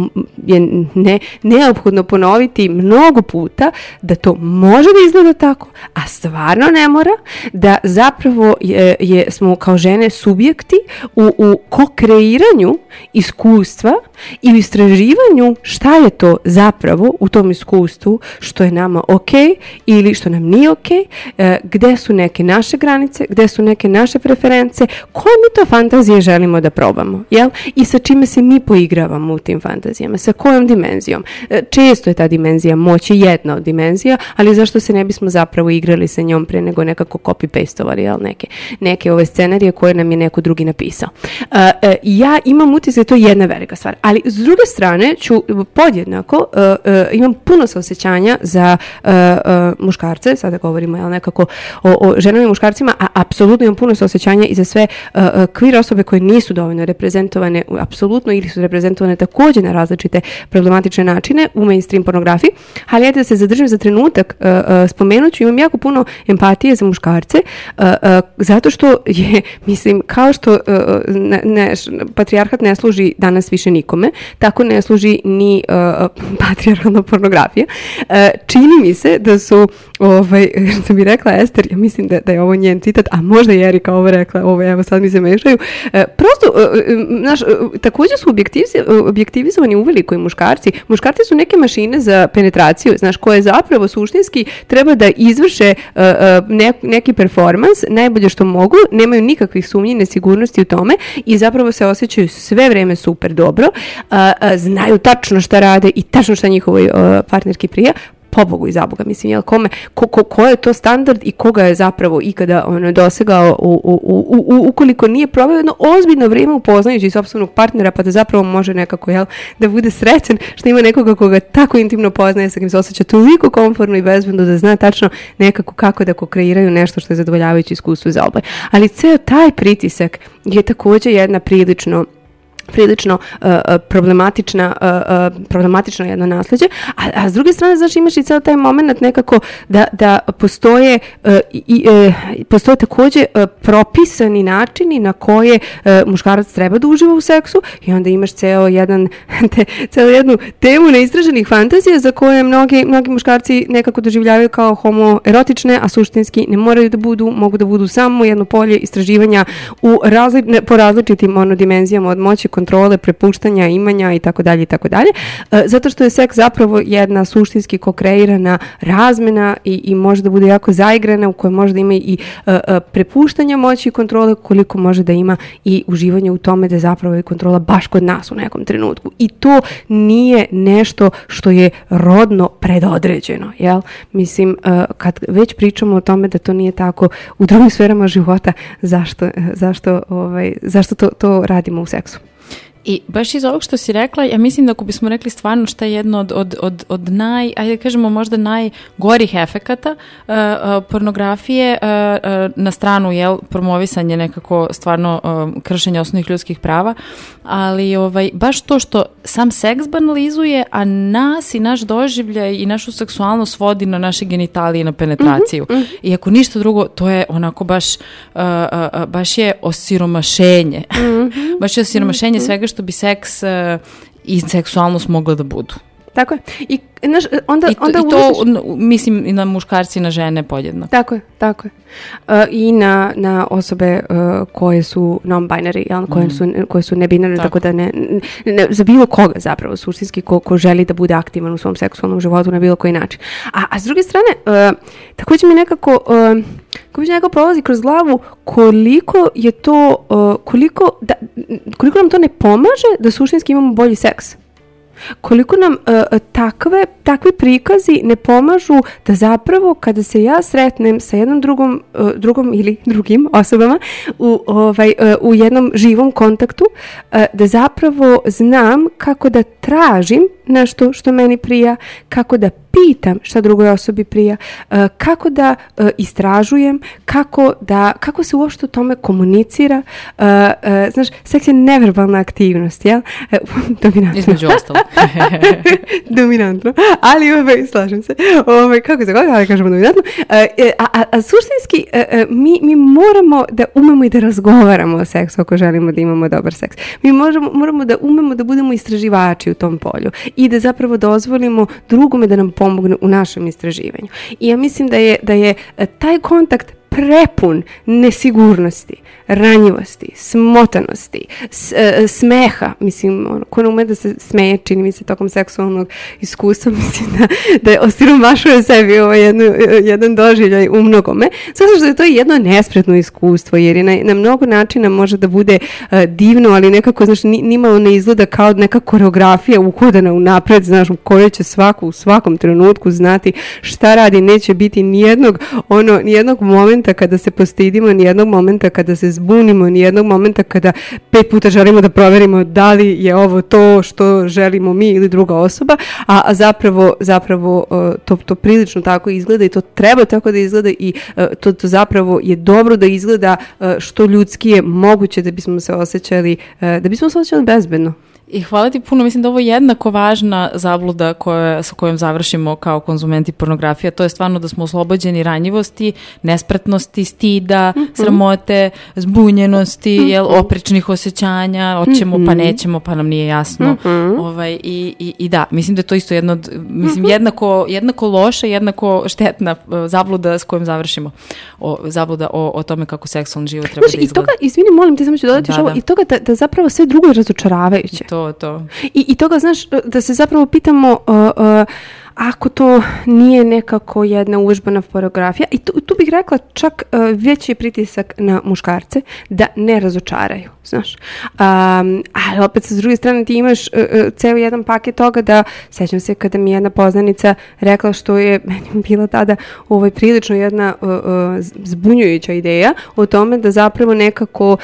je ne, neophodno ponoviti mnogo puta da to može da izgleda tako, a stvarno ne mora, da zapravo je, je, smo kao žene subjekti u, u ko-kreiranju iskustva i u istraživanju šta je to zapravo u tom iskustvu što je nama ok ili što nam nije ok, e, gde su neke naše granice, gde su neke naše preference, koje mi to fantazije želimo da probamo, jel? I sa čime se mi poigravamo u tim fantazijama, sa kojom dimenzijom? E, Često je ta dimenzija moći jedna od dimenzija, ali zašto se ne bismo zapravo igrali sa njom pre nego nekako copy-pastovali jel, neke, neke ove scenarije koje nam je neko drugi napisao. E, e, ja imam utisak da je to jedna velika stvar, ali s druge strane ću podjednako, imam puno saosećanja za e, e, muškarce, sada govorimo jel, nekako o, o ženama i muškarcima, a apsolutno imam puno saosećanja i za sve e, queer osobe koje nisu dovoljno reprezentovane, apsolutno ili su reprezentovane takođe na različite problematične načine u mainstream pornografiji, ali ajde da se zadržim za trenutak, e, e, spomenut ću, imam jako puno empatije za muškarce, e, e, zato što je, mislim, kao što e, ne, ne, patrijarhat ne služi danas više nikome, tako ne služi ni e, patrijarhalna pornografija. E, čini mi se da su, ovaj, što bi rekla Ester, ja mislim da, da je ovo njen citat, a možda je Erika ovo rekla, ovo evo sad mi se mešaju, e, prosto, e, e, znaš, e, takođe su objektiviz- objektivizovani uveliko i muškarci. Muškarci su neke mašine za penetraciju, znaš, koje zapravo suštinski treba da izvrše e, e, ne- neki performans, najbolje što mogu, nemaju nikakvih sumnji, nesigurnosti u tome i zapravo se osjećaju sve vreme super dobro, a, a, znaju tačno šta rade i tačno šta njihovoj e, partnerki prija, pobogu i zaboga, mislim, jel, kome, ko, ko, ko je to standard i koga je zapravo ikada ono, dosegao u, u, u, u, ukoliko nije proveo jedno ozbiljno vrijeme upoznajući sopstvenog partnera pa da zapravo može nekako, jel, da bude srećan što ima nekoga koga tako intimno poznaje, sa kim se osjeća toliko komfortno i bezbedno da zna tačno nekako kako da kreiraju nešto što je zadovoljavajuće iskustvo za oboje. Ali ceo taj pritisak je takođe jedna prilično prilično uh, uh, problematična uh, uh, problematično jedno nasleđe a, a s druge strane znači imaš i ceo taj moment nekako da, da postoje uh, i, uh, postoje takođe uh, propisani načini na koje uh, muškarac treba da uživa u seksu i onda imaš ceo jedan te, celu jednu temu neistraženih fantazija za koje mnogi, mnogi muškarci nekako doživljavaju kao homoerotične, a suštinski ne moraju da budu, mogu da budu samo jedno polje istraživanja u razli, ne, po različitim ono, dimenzijama od moći, kontrole, prepuštanja, imanja i tako dalje i tako dalje. E, Zato što je seks zapravo jedna suštinski kokreirana razmena i, i može da bude jako zaigrana u kojoj može da ima i e, e, prepuštanja moći i kontrole koliko može da ima i uživanje u tome da je zapravo i kontrola baš kod nas u nekom trenutku. I to nije nešto što je rodno predodređeno, jel? Mislim, kad već pričamo o tome da to nije tako u drugim sferama života, zašto, zašto, ovaj, zašto to, to radimo u seksu? I baš iz ovog što si rekla, ja mislim da ako bismo rekli stvarno šta je jedno od, od, od, od naj, ajde da kažemo možda najgorih efekata uh, uh, pornografije uh, uh, na stranu, jel, promovisanje nekako stvarno uh, kršenja osnovnih ljudskih prava, ali ovaj, baš to što sam seks banalizuje, a nas i naš doživljaj i našu seksualnost vodi na naše genitalije i na penetraciju. I ako ništa drugo, to je onako baš, uh, uh, uh, baš je osiromašenje. baš je osiromašenje svega što bi seks uh, i seksualnost mogla da budu. Tako je. I, znaš, onda, I to, onda i to n- mislim, i na muškarci i na žene podjednako. Tako je, tako je. Uh, I na, na osobe uh, koje su non-binary, jel, koje, su, koje su nebinarne, tako. Tako. da ne, ne, za bilo koga zapravo, suštinski, ko, ko želi da bude aktivan u svom seksualnom životu na bilo koji način. A, a s druge strane, uh, takođe mi nekako, uh, kako mi nekako prolazi kroz glavu koliko je to, uh, koliko, da, koliko nam to ne pomaže da suštinski imamo bolji seks koliko nam uh, takve, takvi prikazi ne pomažu da zapravo kada se ja sretnem sa jednom drugom, uh, drugom ili drugim osobama u, ovaj, uh, u jednom živom kontaktu, uh, da zapravo znam kako da tražim nešto što meni prija, kako da pitam šta drugoj osobi prija, uh, kako da uh, istražujem, kako, da, kako se uopšte o tome komunicira. Uh, znaš, seks je neverbalna aktivnost, jel? Dominantno. Između ostalog. dominantno, ali ovaj, slažem se, ovaj, kako se kako da kažemo dominantno, E, e, a, a, a suštinski e, e, mi, mi moramo da umemo i da razgovaramo o seksu ako želimo da imamo dobar seks. Mi možemo, moramo da umemo da budemo istraživači u tom polju i da zapravo dozvolimo drugome da nam pomogne u našem istraživanju. I ja mislim da je, da je e, taj kontakt prepun nesigurnosti, ranjivosti, smotanosti, s- e, smeha, mislim, ono, ko ne ume da se smeje, čini mi se, tokom seksualnog iskustva, mislim da, da je osiromašuje sebi ovaj jednu, jedan doživljaj u mnogome, zato što je to jedno nespretno iskustvo, jer je na, na mnogo načina može da bude e, divno, ali nekako, znaš, ni, nimalo ne izgleda kao neka koreografija uhodana u napred, znaš, u kojoj će svako u svakom trenutku znati šta radi, neće biti nijednog, ono, nijednog momenta kada se postidimo, nijednog momenta kada se zbunimo, nijednog momenta kada pet puta želimo da proverimo da li je ovo to što želimo mi ili druga osoba, a, a zapravo, zapravo e, to, to prilično tako izgleda i to treba tako da izgleda i e, to, to zapravo je dobro da izgleda e, što ljudski je moguće da bismo se osjećali, da bismo se osjećali bezbedno. I hvala ti puno, mislim da ovo je jednako važna zabluda koja, sa kojom završimo kao konzumenti pornografije, to je stvarno da smo oslobođeni ranjivosti, nespretnosti, stida, sramote, zbunjenosti, jel, oprečnih osjećanja, hoćemo pa nećemo, pa nam nije jasno. ovaj, i, i, I da, mislim da je to isto jedno, od- mislim, jednako, jednako loša, jednako štetna eh, zabluda s kojom završimo. O, zabluda o, o tome kako seksualni život treba Znaš, da i izgleda. toga, izvini, molim te, samo ću dodati Da, još ovo, da. i toga da, da zapravo sve drugo je razočaravajuće. To, to. I, I toga, znaš, da se zapravo pitamo uh, uh, ako to nije nekako jedna uvežbana pornografija, i tu, tu bih rekla čak uh, veći pritisak na muškarce da ne razočaraju, znaš. Um, ali opet sa druge strane ti imaš uh, uh, ceo jedan paket toga da, sećam se kada mi je jedna poznanica rekla što je meni bila tada ovaj, prilično jedna uh, uh, zbunjujuća ideja o tome da zapravo nekako uh,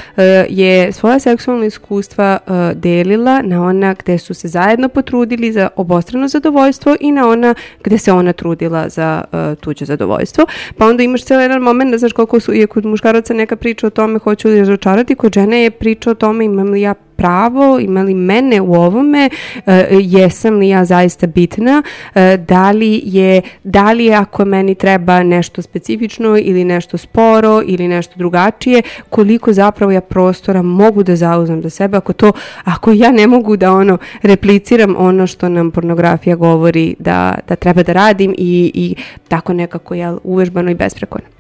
je svoja seksualna iskustva uh, delila na ona gde su se zajedno potrudili za obostrano zadovoljstvo i na ona gde se ona trudila za uh, tuđe zadovoljstvo. Pa onda imaš cijel jedan moment da znaš koliko su, je kod muškaraca neka priča o tome hoću li razočarati, kod žene je priča o tome imam li ja pravo, ima li mene u ovome, e, jesam li ja zaista bitna, e, da li je, da li ako meni treba nešto specifično ili nešto sporo ili nešto drugačije, koliko zapravo ja prostora mogu da zauzmem za sebe, ako to, ako ja ne mogu da ono repliciram ono što nam pornografija govori da, da treba da radim i, i tako nekako jel, uvežbano i besprekorno.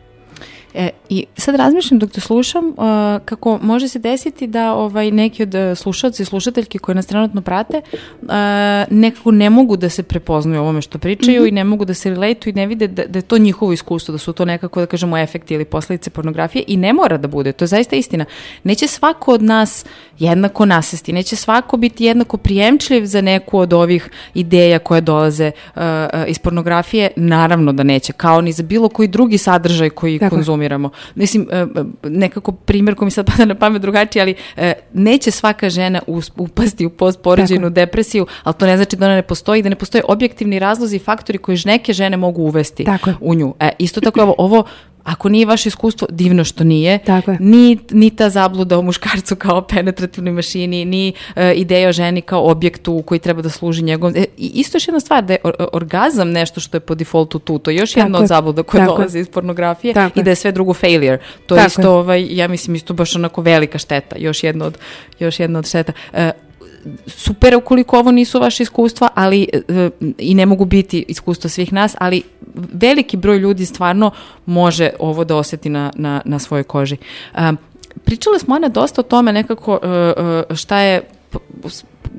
E, I sad razmišljam dok te slušam uh, kako može se desiti da ovaj neki od uh, slušalci i slušateljki koji nas trenutno prate uh, nekako ne mogu da se prepoznaju ovome što pričaju i ne mogu da se relate i ne vide da, da je to njihovo iskustvo, da su to nekako da kažemo efekti ili posledice pornografije i ne mora da bude, to je zaista istina. Neće svako od nas jednako nasesti, neće svako biti jednako prijemčljiv za neku od ovih ideja koje dolaze uh, iz pornografije, naravno da neće, kao ni za bilo koji drugi sadržaj koji Tako je. Konzumiramo. Mislim, e, e, nekako primjer koji mi sad pada na pamet drugačiji, ali e, neće svaka žena upasti u postporođajnu depresiju, ali to ne znači da ona ne postoji, da ne postoje objektivni razlozi i faktori koji neke žene mogu uvesti u nju. E, isto tako ovo, ovo Ako nije vaše iskustvo, divno što nije. Tako je. Ni, ni ta zabluda o muškarcu kao penetrativnoj mašini, ni e, ideja o ženi kao objektu koji treba da služi njegovom... E, isto još jedna stvar, da je or- orgazam nešto što je po defaultu tu. To je još jedna od zabluda koja Tako je. dolazi iz pornografije Tako i da je sve drugo failure. To je isto, ovaj, ja mislim, isto baš onako velika šteta. Još jedna od, još jedna od šteta. E, super ukoliko ovo nisu vaše iskustva, ali e, i ne mogu biti iskustva svih nas, ali veliki broj ljudi stvarno može ovo da osjeti na, na, na svojoj koži. Pričale smo Ana dosta o tome nekako e, e, šta je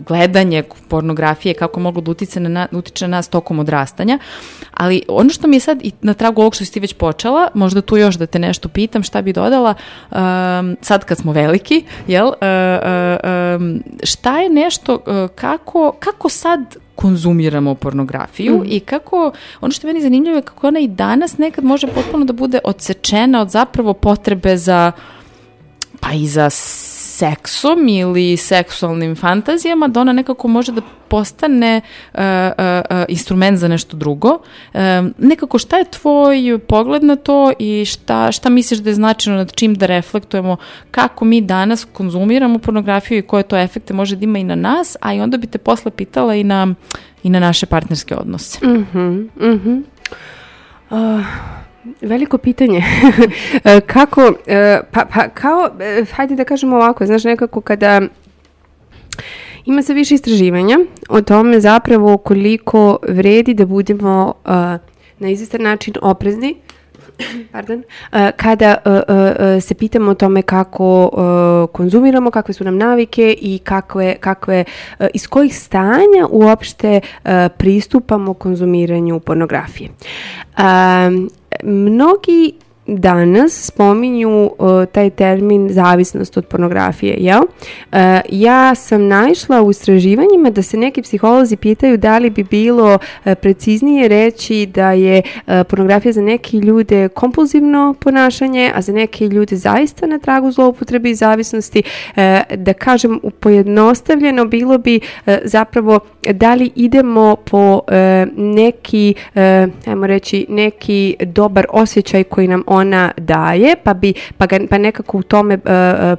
gledanje pornografije, kako moglo da utiče na, utiče na nas tokom odrastanja, ali ono što mi je sad i na tragu ovog što si ti već počela, možda tu još da te nešto pitam, šta bi dodala, um, sad kad smo veliki, jel, uh, uh, um, šta je nešto, uh, kako, kako sad konzumiramo pornografiju i kako, ono što je meni zanimljivo je kako ona i danas nekad može potpuno da bude odsečena od zapravo potrebe za pa i za seksom ili seksualnim fantazijama, da ona nekako može da postane uh, uh, uh, instrument za nešto drugo. Um, nekako šta je tvoj pogled na to i šta, šta misliš da je značajno nad čim da reflektujemo kako mi danas konzumiramo pornografiju i koje to efekte može da ima i na nas, a i onda bi te posle pitala i na, i na naše partnerske odnose. Mhm, mhm. Uh, veliko pitanje. E, kako, e, pa, pa kao, e, hajde da kažemo ovako, znaš, nekako kada ima se više istraživanja o tome zapravo koliko vredi da budemo uh, na izvestan način oprezni pardon, e, kada e, e, se pitamo o tome kako konzumiramo, kakve su nam navike i kakve, kakve iz kojih stanja uopšte pristupamo konzumiranju pornografije. Mnogi danas spominju uh, taj termin zavisnost od pornografije, jel? Uh, ja sam naišla u istraživanjima da se neki psiholozi pitaju da li bi bilo uh, preciznije reći da je pornografija za neke ljude kompulzivno ponašanje, a za neke ljude zaista na tragu zloupotrebe i zavisnosti. Da kažem pojednostavljeno bilo bi zapravo da li idemo po neki, ajmo reći, neki dobar osjećaj koji nam ona daje, pa bi pa, ga, pa nekako u tome uh,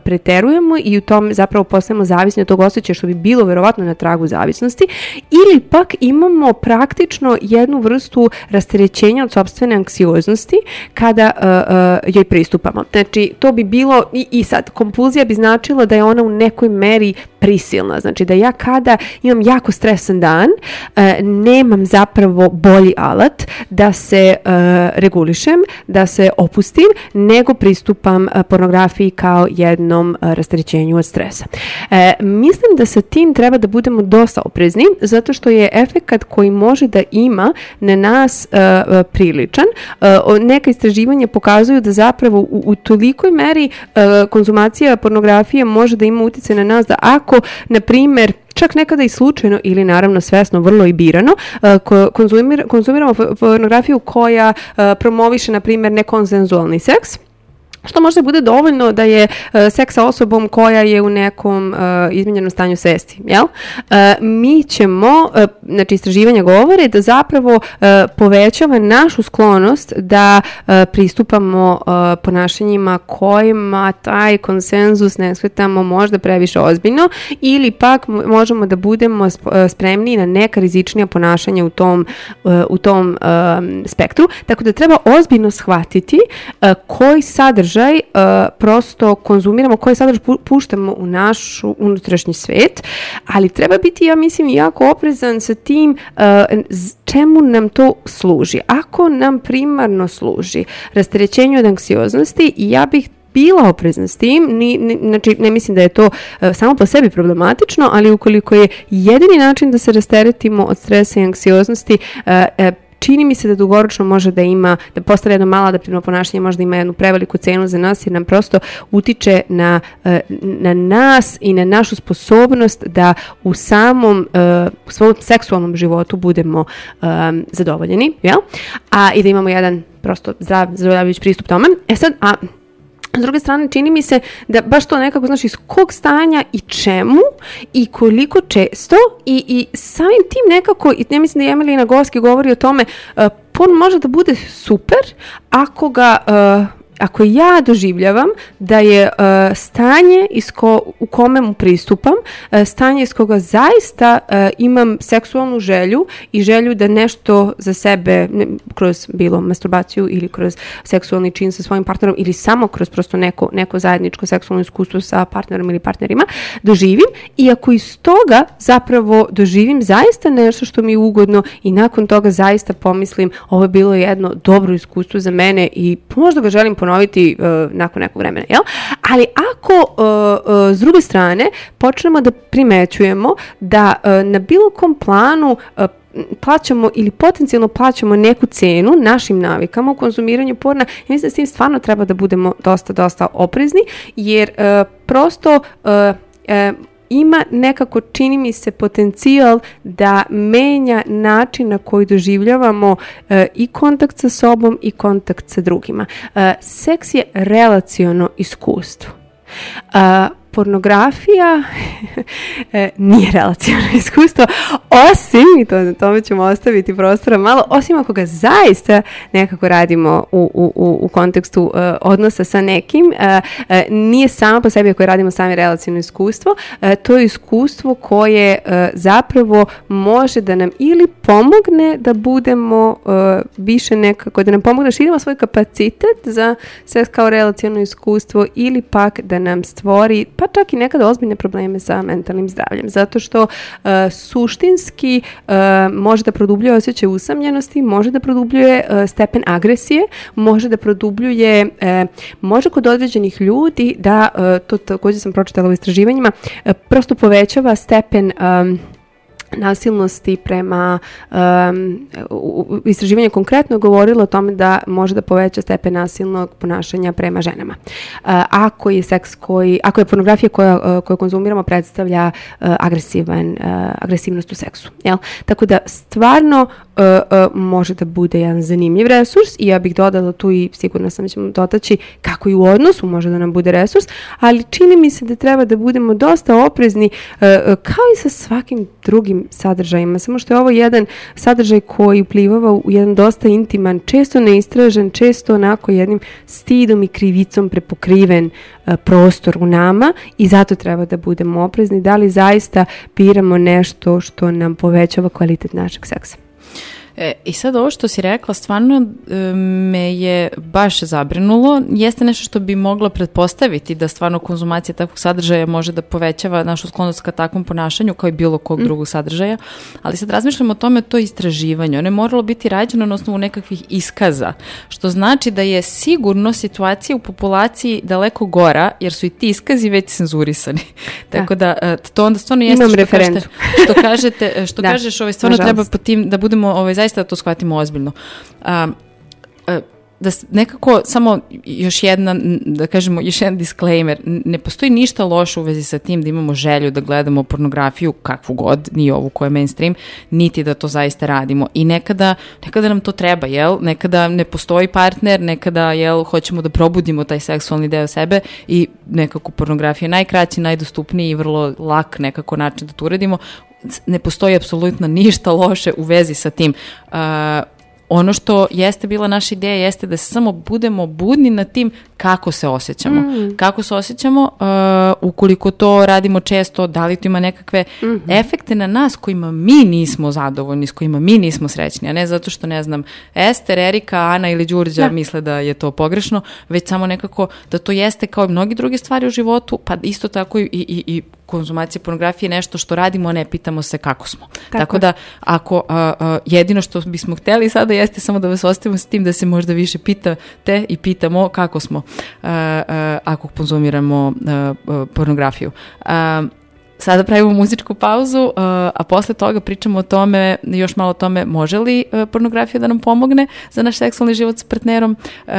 preterujemo i u tome zapravo postajemo zavisni od tog osjećaja što bi bilo verovatno na tragu zavisnosti ili pak imamo praktično jednu vrstu rasterećenja od sobstvene anksioznosti kada uh, uh, joj pristupamo. Znači to bi bilo i, i sad kompulzija bi značila da je ona u nekoj meri prisilna. Znači da ja kada imam jako stresan dan, uh, nemam zapravo bolji alat da se uh, regulišem, da se opustim, nego pristupam uh, pornografiji kao jednom rasterećenju od stresa. E, mislim da sa tim treba da budemo dosta oprezni, zato što je efekat koji može da ima na nas priličan. Neka istraživanja pokazuju da zapravo u, tolikoj meri konzumacija pornografije može da ima utjecaj na nas da ako, na primer, čak nekada i slučajno ili naravno svesno, vrlo i birano, ko- konzumir, konzumiramo po- pornografiju koja uh, promoviše, na primjer, nekonsenzualni seks, što možda bude dovoljno da je uh, seks sa osobom koja je u nekom uh, izmenjenom stanju svesti, jel? Uh, mi ćemo, uh, znači istraživanja govore da zapravo uh, povećava našu sklonost da uh, pristupamo uh, ponašanjima kojima taj konsenzus ne shvatamo možda previše ozbiljno ili pak mo- možemo da budemo sp- uh, spremni na neka rizičnija ponašanja u tom, uh, u tom um, spektru. Tako da treba ozbiljno shvatiti uh, koji sadržaj uh, prosto konzumiramo, koji sadržaj pu- puštamo u našu unutrašnji svet, ali treba biti, ja mislim, jako oprezan sa tim uh, čemu nam to služi. Ako nam primarno služi rasterećenju od anksioznosti, ja bih bila oprezna s tim, ni, ni, znači ne mislim da je to e, samo po sebi problematično, ali ukoliko je jedini način da se rasteretimo od stresa i anksioznosti, e, e, čini mi se da dugoročno može da ima, da postane jedno malo adaptivno ponašanje, može da ima jednu preveliku cenu za nas jer nam prosto utiče na, e, na nas i na našu sposobnost da u samom e, u svom seksualnom životu budemo e, zadovoljeni, jel? A i da imamo jedan prosto zdrav, zadovoljavajući pristup tome. E sad, a s druge strane, čini mi se da baš to nekako, znaš, iz kog stanja i čemu i koliko često i, i samim tim nekako, i ja mislim da je Emelina Goski govori o tome, uh, porn može da bude super ako ga uh, ako ja doživljavam da je uh, stanje iz ko, u kome mu pristupam, uh, stanje iz koga zaista uh, imam seksualnu želju i želju da nešto za sebe, ne, kroz bilo masturbaciju ili kroz seksualni čin sa svojim partnerom ili samo kroz prosto neko, neko zajedničko seksualno iskustvo sa partnerom ili partnerima, doživim. I ako iz toga zapravo doživim zaista nešto što mi je ugodno i nakon toga zaista pomislim ovo je bilo jedno dobro iskustvo za mene i možda ga želim ponoviti uh, nakon nekog vremena, jel? Ali ako uh, uh, s druge strane počnemo da primećujemo da uh, na bilo kom planu uh, plaćamo ili potencijalno plaćamo neku cenu našim navikama u konzumiranju porna, ja mislim da s tim stvarno treba da budemo dosta, dosta oprezni, jer uh, prosto uh, uh, ima nekako, čini mi se, potencijal da menja način na koji doživljavamo e, i kontakt sa sobom i kontakt sa drugima. E, seks je relaciono iskustvo. A, pornografija e, nije relaciono iskustvo, osim, i to, tome ćemo ostaviti prostora malo, osim ako ga zaista nekako radimo u, u, u, kontekstu e, odnosa sa nekim, e, e, nije samo po sebi ako radimo sami relaciono iskustvo, e, to je iskustvo koje e, zapravo može da nam ili pomogne da budemo više nekako, da nam pomogne da širimo svoj kapacitet za seks kao relaciono iskustvo ili pak da nam stvori pa pa čak i nekada ozbiljne probleme sa mentalnim zdravljem, zato što e, suštinski e, može da produbljuje osjećaj usamljenosti, može da produbljuje e, stepen agresije, može da produbljuje, e, može kod određenih ljudi da, e, to takođe sam pročitala u istraživanjima, e, prosto povećava stepen em, nasilnosti prema um, istraživanje konkretno govorilo o tome da može da poveća stepen nasilnog ponašanja prema ženama. Uh, ako je seks koji, ako je pornografija koja, uh, koju konzumiramo predstavlja uh, agresivan, uh, agresivnost u seksu. Jel? Tako da stvarno uh, uh, može da bude jedan zanimljiv resurs i ja bih dodala tu i sigurno sam da ćemo dotaći kako i u odnosu može da nam bude resurs, ali čini mi se da treba da budemo dosta oprezni uh, kao i sa svakim drugim sadržajima, samo što je ovo jedan sadržaj koji uplivava u jedan dosta intiman, često neistražen, često onako jednim stidom i krivicom prepokriven prostor u nama i zato treba da budemo oprezni da li zaista biramo nešto što nam povećava kvalitet našeg seksa. E, I sad ovo što si rekla stvarno e, me je baš zabrinulo. Jeste nešto što bi moglo pretpostaviti da stvarno konzumacija takvog sadržaja može da povećava našu sklonost ka takvom ponašanju kao i bilo kog drugog sadržaja. Ali sad razmišljamo o tome to istraživanje. Ono je moralo biti rađeno na osnovu nekakvih iskaza, što znači da je sigurno situacija u populaciji daleko gora, jer su i ti iskazi već cenzurisani. Tako da e, to onda stvarno jeste Imam što referencu. kažete, što kažete, što Da, kažeš, ovaj, stvarno nažalost. treba po tim, da budemo ovaj, zaista da to shvatimo ozbiljno. A, a, da nekako samo još jedna, da kažemo, još jedan disclaimer, ne postoji ništa loše u vezi sa tim da imamo želju da gledamo pornografiju kakvu god, nije ovu koja je mainstream, niti da to zaista radimo. I nekada, nekada nam to treba, jel? Nekada ne postoji partner, nekada, jel, hoćemo da probudimo taj seksualni deo sebe i nekako pornografija je najkraći, najdostupniji i vrlo lak nekako način da to uradimo. Ne postoji apsolutno ništa loše u vezi sa tim. Uh, ono što jeste bila naša ideja jeste da samo budemo budni na tim kako se osjećamo. Kako se osjećamo, uh, ukoliko to radimo često, da li to ima nekakve efekte na nas kojima mi nismo zadovoljni, s kojima mi nismo srećni, a ne zato što, ne znam, Ester, Erika, Ana ili Đurđa misle da je to pogrešno, već samo nekako da to jeste kao i mnogi druge stvari u životu, pa isto tako i, i, i konzumacija pornografije je nešto što radimo, a ne pitamo se kako smo. Tako, je. da ako a, a, jedino što bismo hteli sada jeste samo da vas ostavimo s tim da se možda više pitate i pitamo kako smo a, a, ako konzumiramo a, a, pornografiju. A, Sada pravimo muzičku pauzu, uh, a posle toga pričamo o tome, još malo o tome može li uh, pornografija da nam pomogne za naš seksualni život s partnerom uh,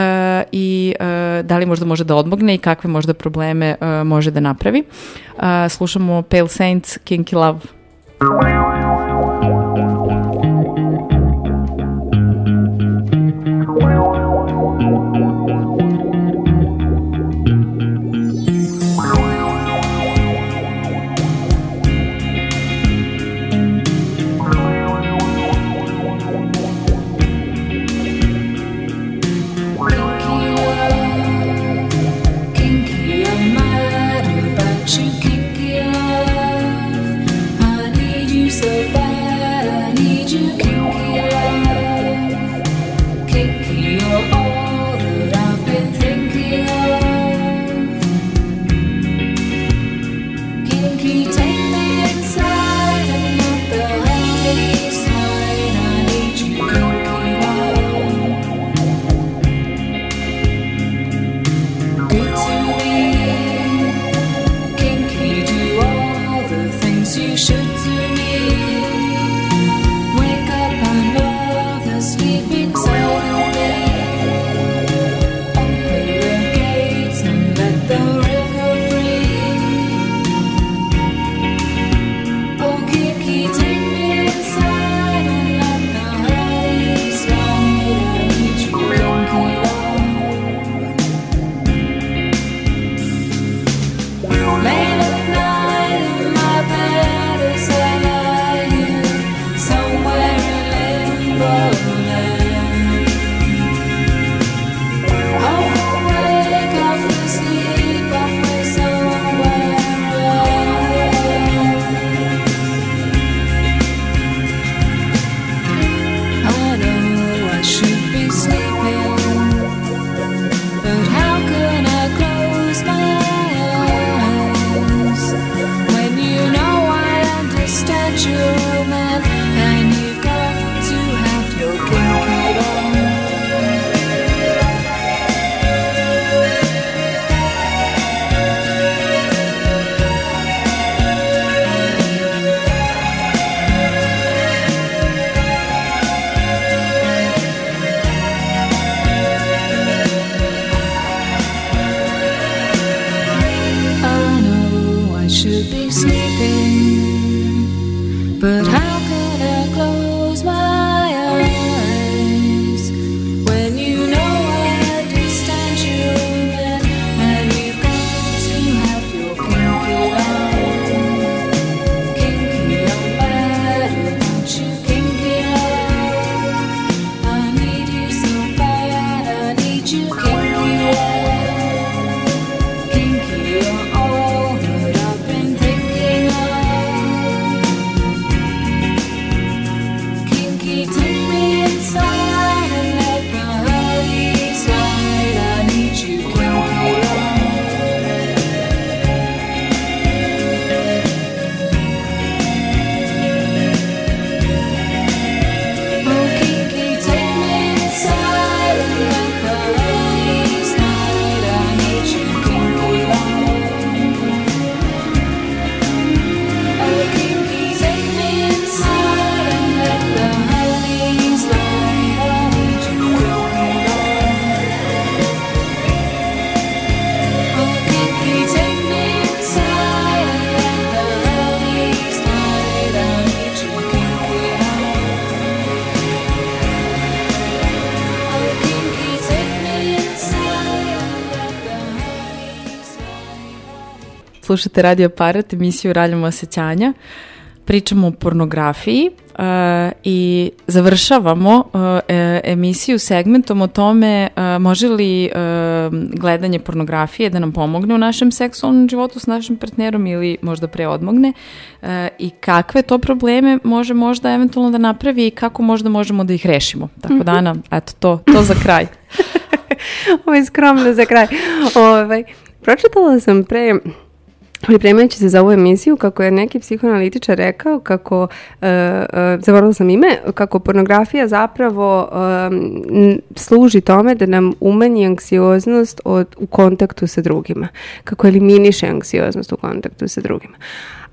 i da li možda može da odmogne i kakve možda probleme može da napravi. Slušamo Pale Saints, Kinky Love. Slušate Radio Aparat, emisiju Raljamo osjećanja. Pričamo o pornografiji uh, i završavamo uh, emisiju segmentom o tome uh, može li uh, gledanje pornografije da nam pomogne u našem seksualnom životu s našim partnerom ili možda preodmogne uh, i kakve to probleme može možda eventualno da napravi i kako možda možemo da ih rešimo. Tako da, Ana, eto to, to za kraj. Ovo je skromno za kraj. Ovaj, pročitala sam pre pripremajući se za ovu emisiju kako je neki psihoanalitičar rekao kako, uh, uh, zaboravila sam ime, kako pornografija zapravo um, služi tome da nam umanji anksioznost od, u kontaktu sa drugima. Kako eliminiše anksioznost u kontaktu sa drugima.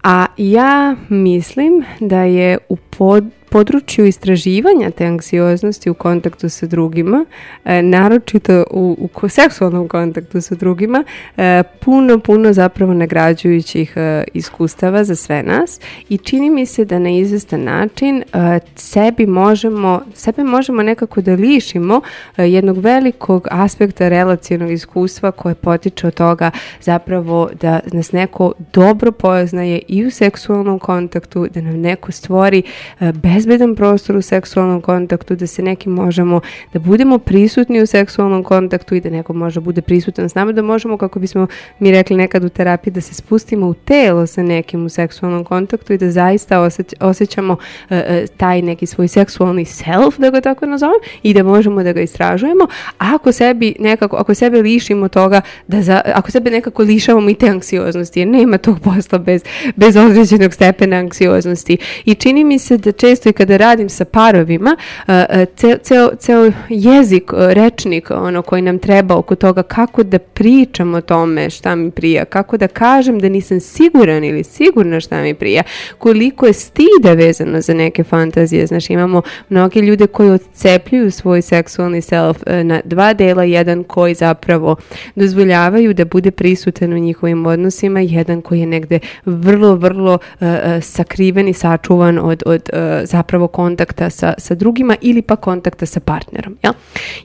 A ja mislim da je u pod, području istraživanja te anksioznosti u kontaktu sa drugima, e, naročito u, u seksualnom kontaktu sa drugima, e, puno, puno zapravo nagrađujućih e, iskustava za sve nas i čini mi se da na izvestan način e, sebi možemo, sebe možemo nekako da lišimo e, jednog velikog aspekta relacijonog iskustva koje potiče od toga zapravo da nas neko dobro poznaje i u seksualnom kontaktu, da nam neko stvori e, bezbedan prostor u seksualnom kontaktu, da se nekim možemo, da budemo prisutni u seksualnom kontaktu i da neko može bude prisutan s nama, da možemo, kako bismo mi rekli nekad u terapiji, da se spustimo u telo sa nekim u seksualnom kontaktu i da zaista osjeć, osjećamo e, taj neki svoj seksualni self, da ga tako nazovem, i da možemo da ga istražujemo, a ako sebi nekako, ako sebe lišimo toga, da za, ako sebe nekako lišavamo i te anksioznosti, jer nema tog posla bez, bez određenog stepena anksioznosti. I čini mi se da često kada radim sa parovima, uh, uh, ceo, ceo, ceo jezik, uh, rečnik ono koji nam treba oko toga kako da pričam o tome šta mi prija, kako da kažem da nisam siguran ili sigurna šta mi prija, koliko je stida vezano za neke fantazije. Znaš, imamo mnoge ljude koji odcepljuju svoj seksualni self na dva dela, jedan koji zapravo dozvoljavaju da bude prisutan u njihovim odnosima, jedan koji je negde vrlo, vrlo uh, sakriven i sačuvan od, od uh, zapravo kontakta sa, sa drugima ili pa kontakta sa partnerom. Ja,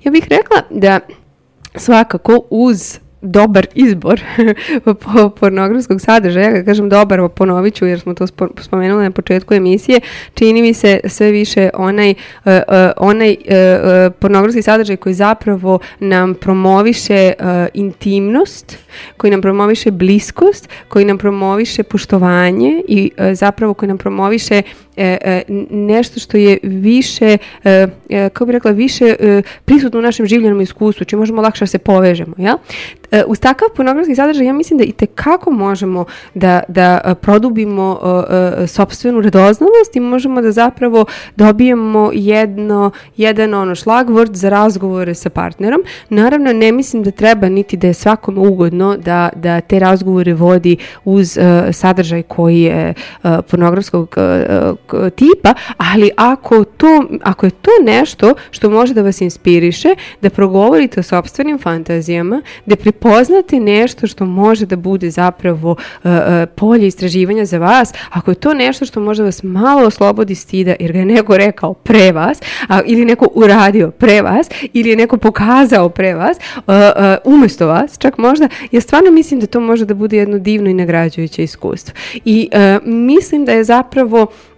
ja bih rekla da svakako uz dobar izbor po- pornografskog sadržaja, kad kažem dobar, ponovit ću jer smo to spo- spomenuli na početku emisije, čini mi se sve više onaj, uh, uh, onaj uh, pornografski sadržaj koji zapravo nam promoviše intimnost, koji nam promoviše bliskost, koji nam promoviše poštovanje i zapravo koji nam promoviše nešto što je više, e, e, kako bih rekla, više e, prisutno u našem življenom iskustvu, čim možemo lakše da se povežemo, ja? E, uz takav pornografski sadržaj ja mislim da i tekako možemo da, da e, produbimo e, e, sopstvenu radoznalost i možemo da zapravo dobijemo jedno, jedan ono šlagvort za razgovore sa partnerom. Naravno, ne mislim da treba niti da je svakome ugodno da, da te razgovore vodi uz e, sadržaj koji je e, pornografskog e, tipa, ali ako, to, ako je to nešto što može da vas inspiriše, da progovorite o sobstvenim fantazijama, da prepoznate nešto što može da bude zapravo uh, polje istraživanja za vas, ako je to nešto što može vas malo oslobodi stida, jer ga je neko rekao pre vas, a, ili neko uradio pre vas, ili je neko pokazao pre vas, uh, uh, umesto vas, čak možda, ja stvarno mislim da to može da bude jedno divno i nagrađujuće iskustvo. I uh, mislim da je zapravo e, e,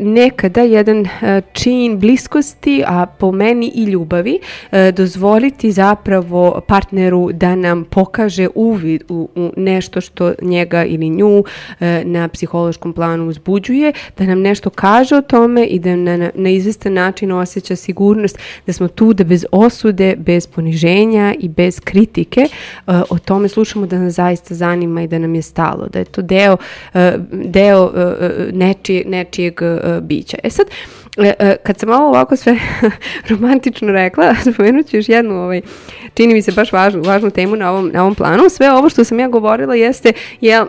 nekada jedan e, čin bliskosti, a po meni i ljubavi, e, dozvoliti zapravo partneru da nam pokaže uvid u, u nešto što njega ili nju e, na psihološkom planu uzbuđuje, da nam nešto kaže o tome i da na, na, izvestan način osjeća sigurnost da smo tu da bez osude, bez poniženja i bez kritike e, o tome slušamo da nas zaista zanima i da nam je stalo, da je to deo, e, deo e, e, nečije, nečijeg e, bića. E sad, e, e, kad sam ovo ovako sve romantično rekla, spomenut ću još jednu, ovaj, čini mi se baš važnu, važnu temu na ovom, na ovom planu. Sve ovo što sam ja govorila jeste, jel,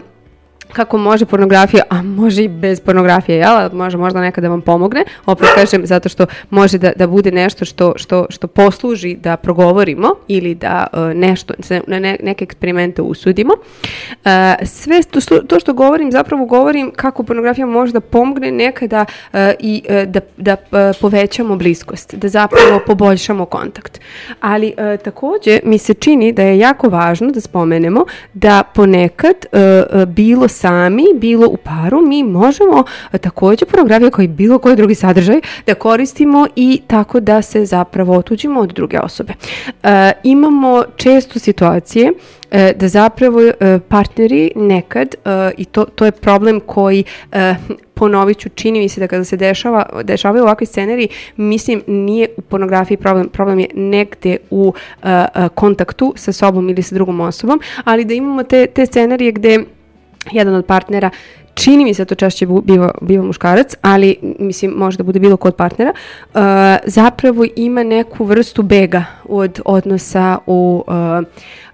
kako može pornografija, a može i bez pornografije, jel? Može možda nekada da vam pomogne, opet kažem, zato što može da, da bude nešto što, što, što posluži da progovorimo ili da uh, nešto, na ne, neke eksperimente usudimo. Uh, sve to, to što govorim, zapravo govorim kako pornografija može da pomogne nekada uh, i uh, da, da uh, povećamo bliskost, da zapravo poboljšamo kontakt. Ali uh, takođe mi se čini da je jako važno da spomenemo da ponekad uh, bilo sami, bilo u paru, mi možemo uh, takođe pornografiju kao i bilo koji drugi sadržaj da koristimo i tako da se zapravo otuđimo od druge osobe. Uh, imamo često situacije e, da zapravo e, partneri nekad, e, i to, to je problem koji e, ponovit ću, čini mi se da kada se dešava, dešavaju ovakvi scenari, mislim nije u pornografiji problem, problem je negde u e, e, kontaktu sa sobom ili sa drugom osobom, ali da imamo te, te scenarije gde jedan od partnera čini mi se da to češće biva, biva muškarac, ali mislim može da bude bilo ko od partnera, uh, zapravo ima neku vrstu bega od odnosa u uh,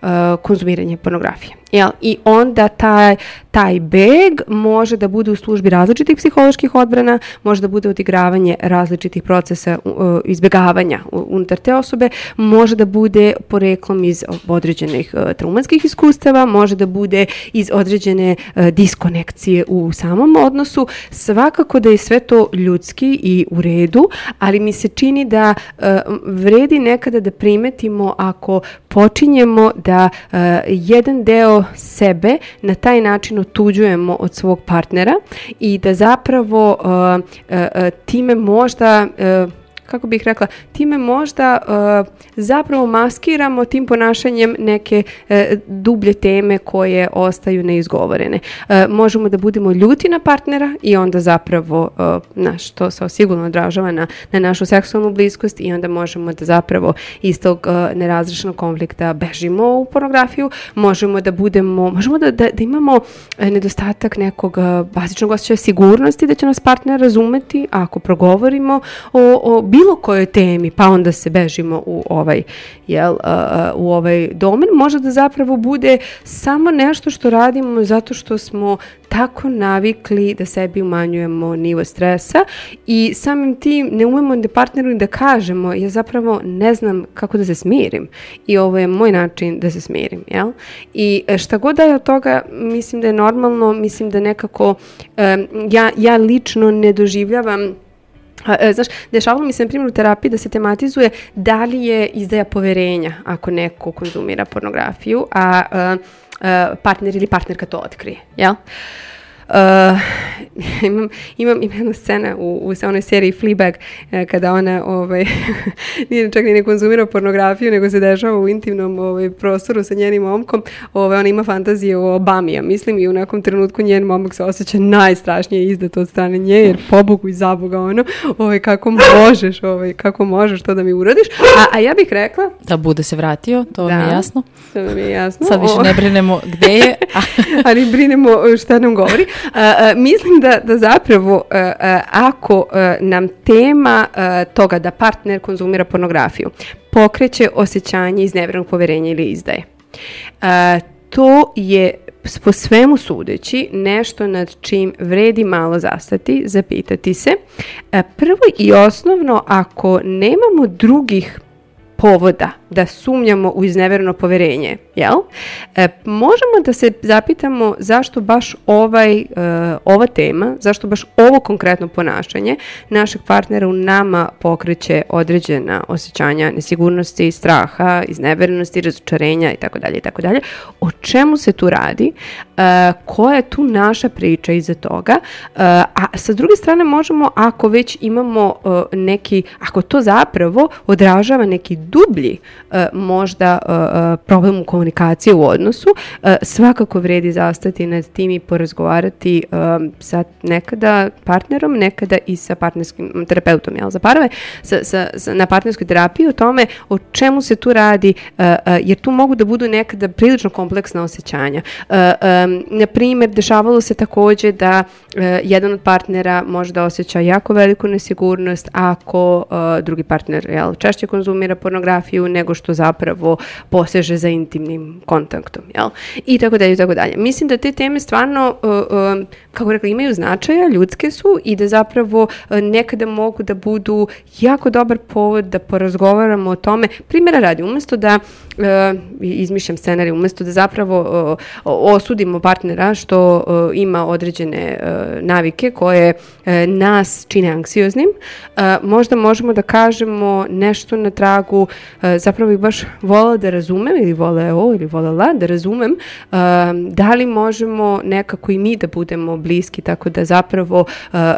uh, konzumiranje pornografije. Jel? I onda taj, taj beg može da bude u službi različitih psiholoških odbrana, može da bude odigravanje različitih procesa uh, izbjegavanja u- unutar te osobe, može da bude poreklom iz određenih uh, traumatskih iskustava, može da bude iz određene uh, diskonekcije u samom odnosu. Svakako da je sve to ljudski i u redu, ali mi se čini da vredi nekada da primetimo ako počinjemo da jedan deo sebe na taj način otuđujemo od svog partnera i da zapravo uh, uh, uh, time možda kako bih rekla, time možda uh, zapravo maskiramo tim ponašanjem neke uh, dublje teme koje ostaju neizgovorene. Uh, možemo da budemo ljuti na partnera i onda zapravo, naš, to se sigurno odražava na, na našu seksualnu bliskost i onda možemo da zapravo iz tog nerazrešenog konflikta bežimo u pornografiju, možemo da budemo, možemo da, da, da imamo nedostatak nekog bazičnog osjećaja sigurnosti da će nas partner razumeti ako progovorimo o, o bilo kojoj temi, pa onda se bežimo u ovaj, jel, u ovaj domen, može da zapravo bude samo nešto što radimo zato što smo tako navikli da sebi umanjujemo nivo stresa i samim tim ne umemo da partneru da kažemo, ja zapravo ne znam kako da se smirim i ovo je moj način da se smirim, jel? I e, šta god da je od toga, mislim da je normalno, mislim da nekako em, ja, ja lično ne doživljavam znaš, dešavalo mi se na primjer u terapiji da se tematizuje da li je izdaja poverenja ako neko konzumira pornografiju, a e, e, partner ili partnerka to otkrije, jel? Uh, imam, imam, imam jednu scena u, u sa onoj seriji Fleabag eh, kada ona ovaj, nije čak ni ne konzumira pornografiju nego se dešava u intimnom ovaj, prostoru sa njenim momkom ovaj, ona ima fantazije o Obami ja mislim i u nekom trenutku njen momak se osjeća najstrašnije izdat od strane nje jer pobogu i zaboga ono ovaj, kako možeš ovaj, kako možeš to da mi uradiš a, a ja bih rekla Da bude se vratio, to vam je Da. jasno. to nam je jasno Sad više ne brinemo gde je, ali brinemo šta nam govori. Mislim da, da zapravo ako nam tema toga da partner konzumira pornografiju pokreće osjećanje iznevrenog poverenja ili izdaje, to je po svemu sudeći nešto nad čim vredi malo zastati, zapitati se. Prvo i osnovno, ako nemamo drugih povoda da sumnjamo u iznevereno poverenje, jel? E, možemo da se zapitamo zašto baš ovaj, e, ova tema, zašto baš ovo konkretno ponašanje našeg partnera u nama pokreće određena osjećanja nesigurnosti, straha, izneverenosti, razočarenja i tako dalje i tako dalje. O čemu se tu radi? E, koja je tu naša priča iza toga? E, a sa druge strane možemo, ako već imamo e, neki, ako to zapravo odražava neki dublji možda e, e, problem u komunikaciji u odnosu, e, svakako vredi zastati nad tim i porazgovarati e, sa nekada partnerom, nekada i sa partnerskim terapeutom, jel, za parove, sa, sa, sa- na partnerskoj terapiji o tome o čemu se tu radi, e, e, jer tu mogu da budu nekada prilično kompleksna osjećanja. E, e, na primjer, dešavalo se takođe da e, jedan od partnera može da osjeća jako veliku nesigurnost ako e, drugi partner jel, češće konzumira pornografiju nego što zapravo poseže za intimnim kontaktom. Jel? I tako dalje i tako dalje. Mislim da te teme stvarno, e, e, kako rekla, imaju značaja, ljudske su i da zapravo e, nekada mogu da budu jako dobar povod da porazgovaramo o tome. Primjera radi, umesto da e, izmišljam scenarij, umesto da zapravo e, osudimo partnera što e, ima određene e, navike koje e, nas čine anksioznim, e, možda možemo da kažemo nešto na tragu, e, zapravo bih baš volala da razumem ili voleo ili volela da razumem e, da li možemo nekako i mi da budemo bliski tako da zapravo e, e,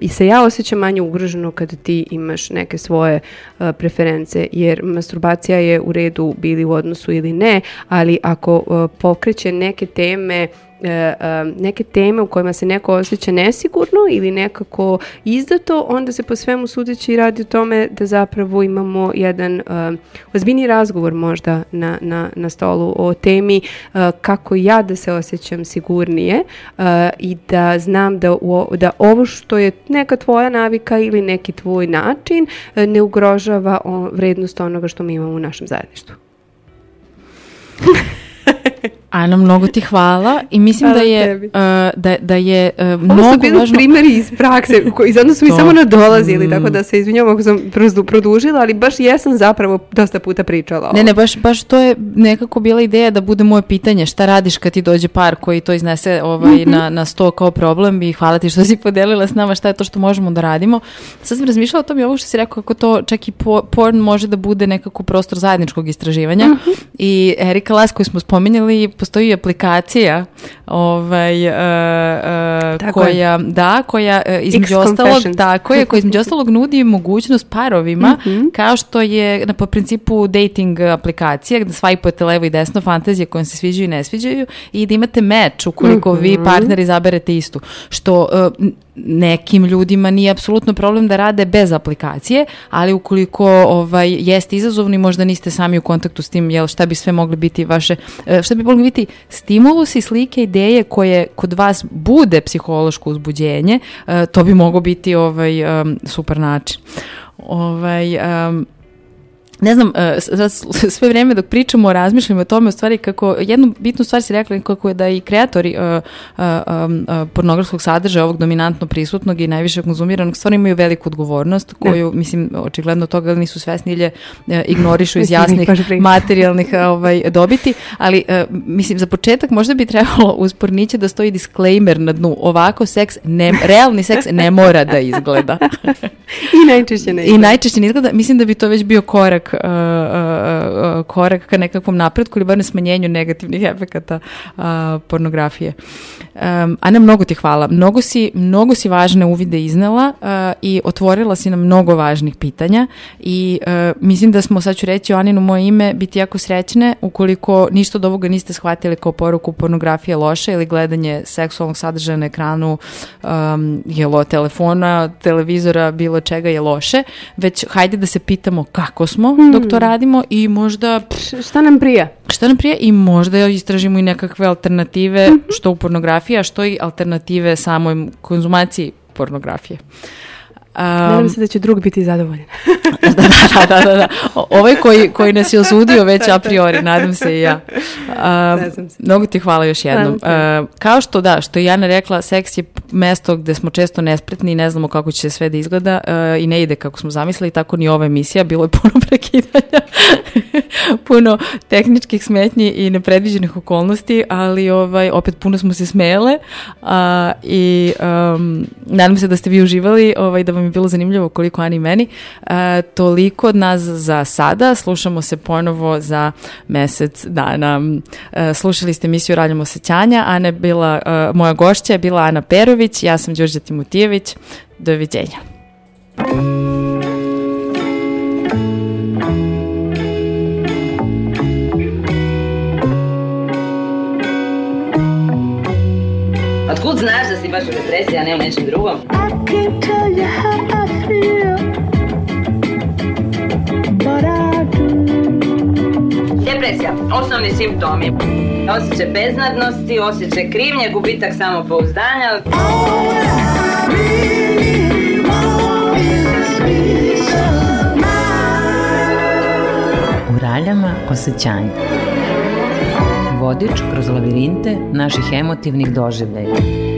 i se ja osjećam manje ugroženo kada ti imaš neke svoje e, preference jer masturbacija je u redu bili u odnosu ili ne, ali ako e, pokreće neke teme neke teme u kojima se neko osjeća nesigurno ili nekako izdato, onda se po svemu sudeći radi o tome da zapravo imamo jedan e, ozbiljni razgovor možda na, na, na stolu o temi e, kako ja da se osjećam sigurnije e, i da znam da, u, da ovo što je neka tvoja navika ili neki tvoj način e, ne ugrožava o, vrednost onoga što mi imamo u našem zajedništvu. Ana, mnogo ti hvala i mislim da Hvala je, tebi. uh, da, da je uh, Ovo mnogo su bili važno... primjeri iz prakse koji zadnju su mi samo nadolazili, Mm. tako da se izvinjam ako sam produ- produžila, ali baš jesam zapravo dosta puta pričala. Ne, ne, baš, baš to je nekako bila ideja da bude moje pitanje šta radiš kad ti dođe par koji to iznese ovaj, Mhm. na, na sto kao problem i hvala ti što si podelila s nama šta je to što možemo da radimo. Sad sam razmišljala o tom i ovo što si rekao kako to čak i po- porn može da bude nekako prostor zajedničkog istraživanja Mhm. i Erika Las koju smo spominjali postoji aplikacija ovaj, e, e, Tako je. koja, da, koja e, između ostalog, tako je, koja između ostalog nudi mogućnost parovima, Mhm. kao što je na po principu dating aplikacija, gde swipujete levo i desno fantazije koje se sviđaju i ne sviđaju i da imate meč ukoliko vi Mhm. partner izaberete istu. Što nekim ljudima nije apsolutno problem da rade bez aplikacije, ali ukoliko ovaj, jeste izazovni, možda niste sami u kontaktu s tim, jel šta bi sve mogli biti vaše, e, šta bi mogli biti stimulusi, slike, ideje koje kod vas bude psihološko uzbuđenje, e, to bi moglo biti ovaj, super način. Ovaj, em, ne znam, e, sve vrijeme dok pričamo, razmišljamo o tome, u stvari kako, jednu bitnu stvar si rekla kako je da i kreatori e, um, e, pornografskog sadržaja, ovog dominantno prisutnog i najviše konzumiranog, stvarno imaju veliku odgovornost, koju, mislim, očigledno toga nisu svesni ili je, e, ignorišu iz jasnih materijalnih e, ovaj, dobiti, ali mislim, za početak možda bi trebalo uz porniće da stoji disclaimer na dnu, ovako seks, ne, realni seks ne mora da izgleda. I najčešće ne I najčešće ne izgleda, mislim da bi to već bio korak, uh, uh, uh, korak ka nekakvom napretku ili bar na smanjenju negativnih efekata pornografije. Um, Ana, mnogo ti hvala. Mnogo si, mnogo si važne uvide iznela i otvorila si nam mnogo važnih pitanja i mislim da smo, sad ću reći Aninu moje ime, biti jako srećne ukoliko ništa od ovoga niste shvatili kao poruku pornografije loše ili gledanje seksualnog sadržaja na ekranu um, jelo telefona, televizora, bilo čega je loše, već hajde da se pitamo kako smo dok to radimo i možda Š- Šta nam prija? šta nam prije i možda istražimo i nekakve alternative što u pornografiji, a što i alternative samoj konzumaciji pornografije. Nadam se da će drug biti zadovoljan. da, da, da, da, da. Ovaj koji, koji nas je osudio već a priori, nadam se i ja. Se. mnogo ti hvala još jednom. A, kao što da, što je Jana rekla, seks je mesto gde smo često nespretni i ne znamo kako će sve da izgleda a, i ne ide kako smo zamislili, tako ni ova emisija, bilo je puno prekidanja, puno tehničkih smetnji i nepredviđenih okolnosti, ali ovaj, opet puno smo se smejale a, i um, nadam se da ste vi uživali, ovaj, da vam je bilo zanimljivo koliko Ani meni. A, toliko od nas za sada, slušamo se ponovo za mesec dana. E, slušali ste emisiju Raljom osjećanja, Ana je bila, e, moja gošća je bila Ana Perović, ja sam Đorđe Timotijević, doviđenja. Baš u depresiji, a ne u nečem drugom? I tell you how I feel. Depresija, osnovni simptomi. Osjećaj beznadnosti, osjećaj krivnje, gubitak samopouzdanja. U raljama osjećanja. Vodič kroz lavirinte naših emotivnih doživljaja.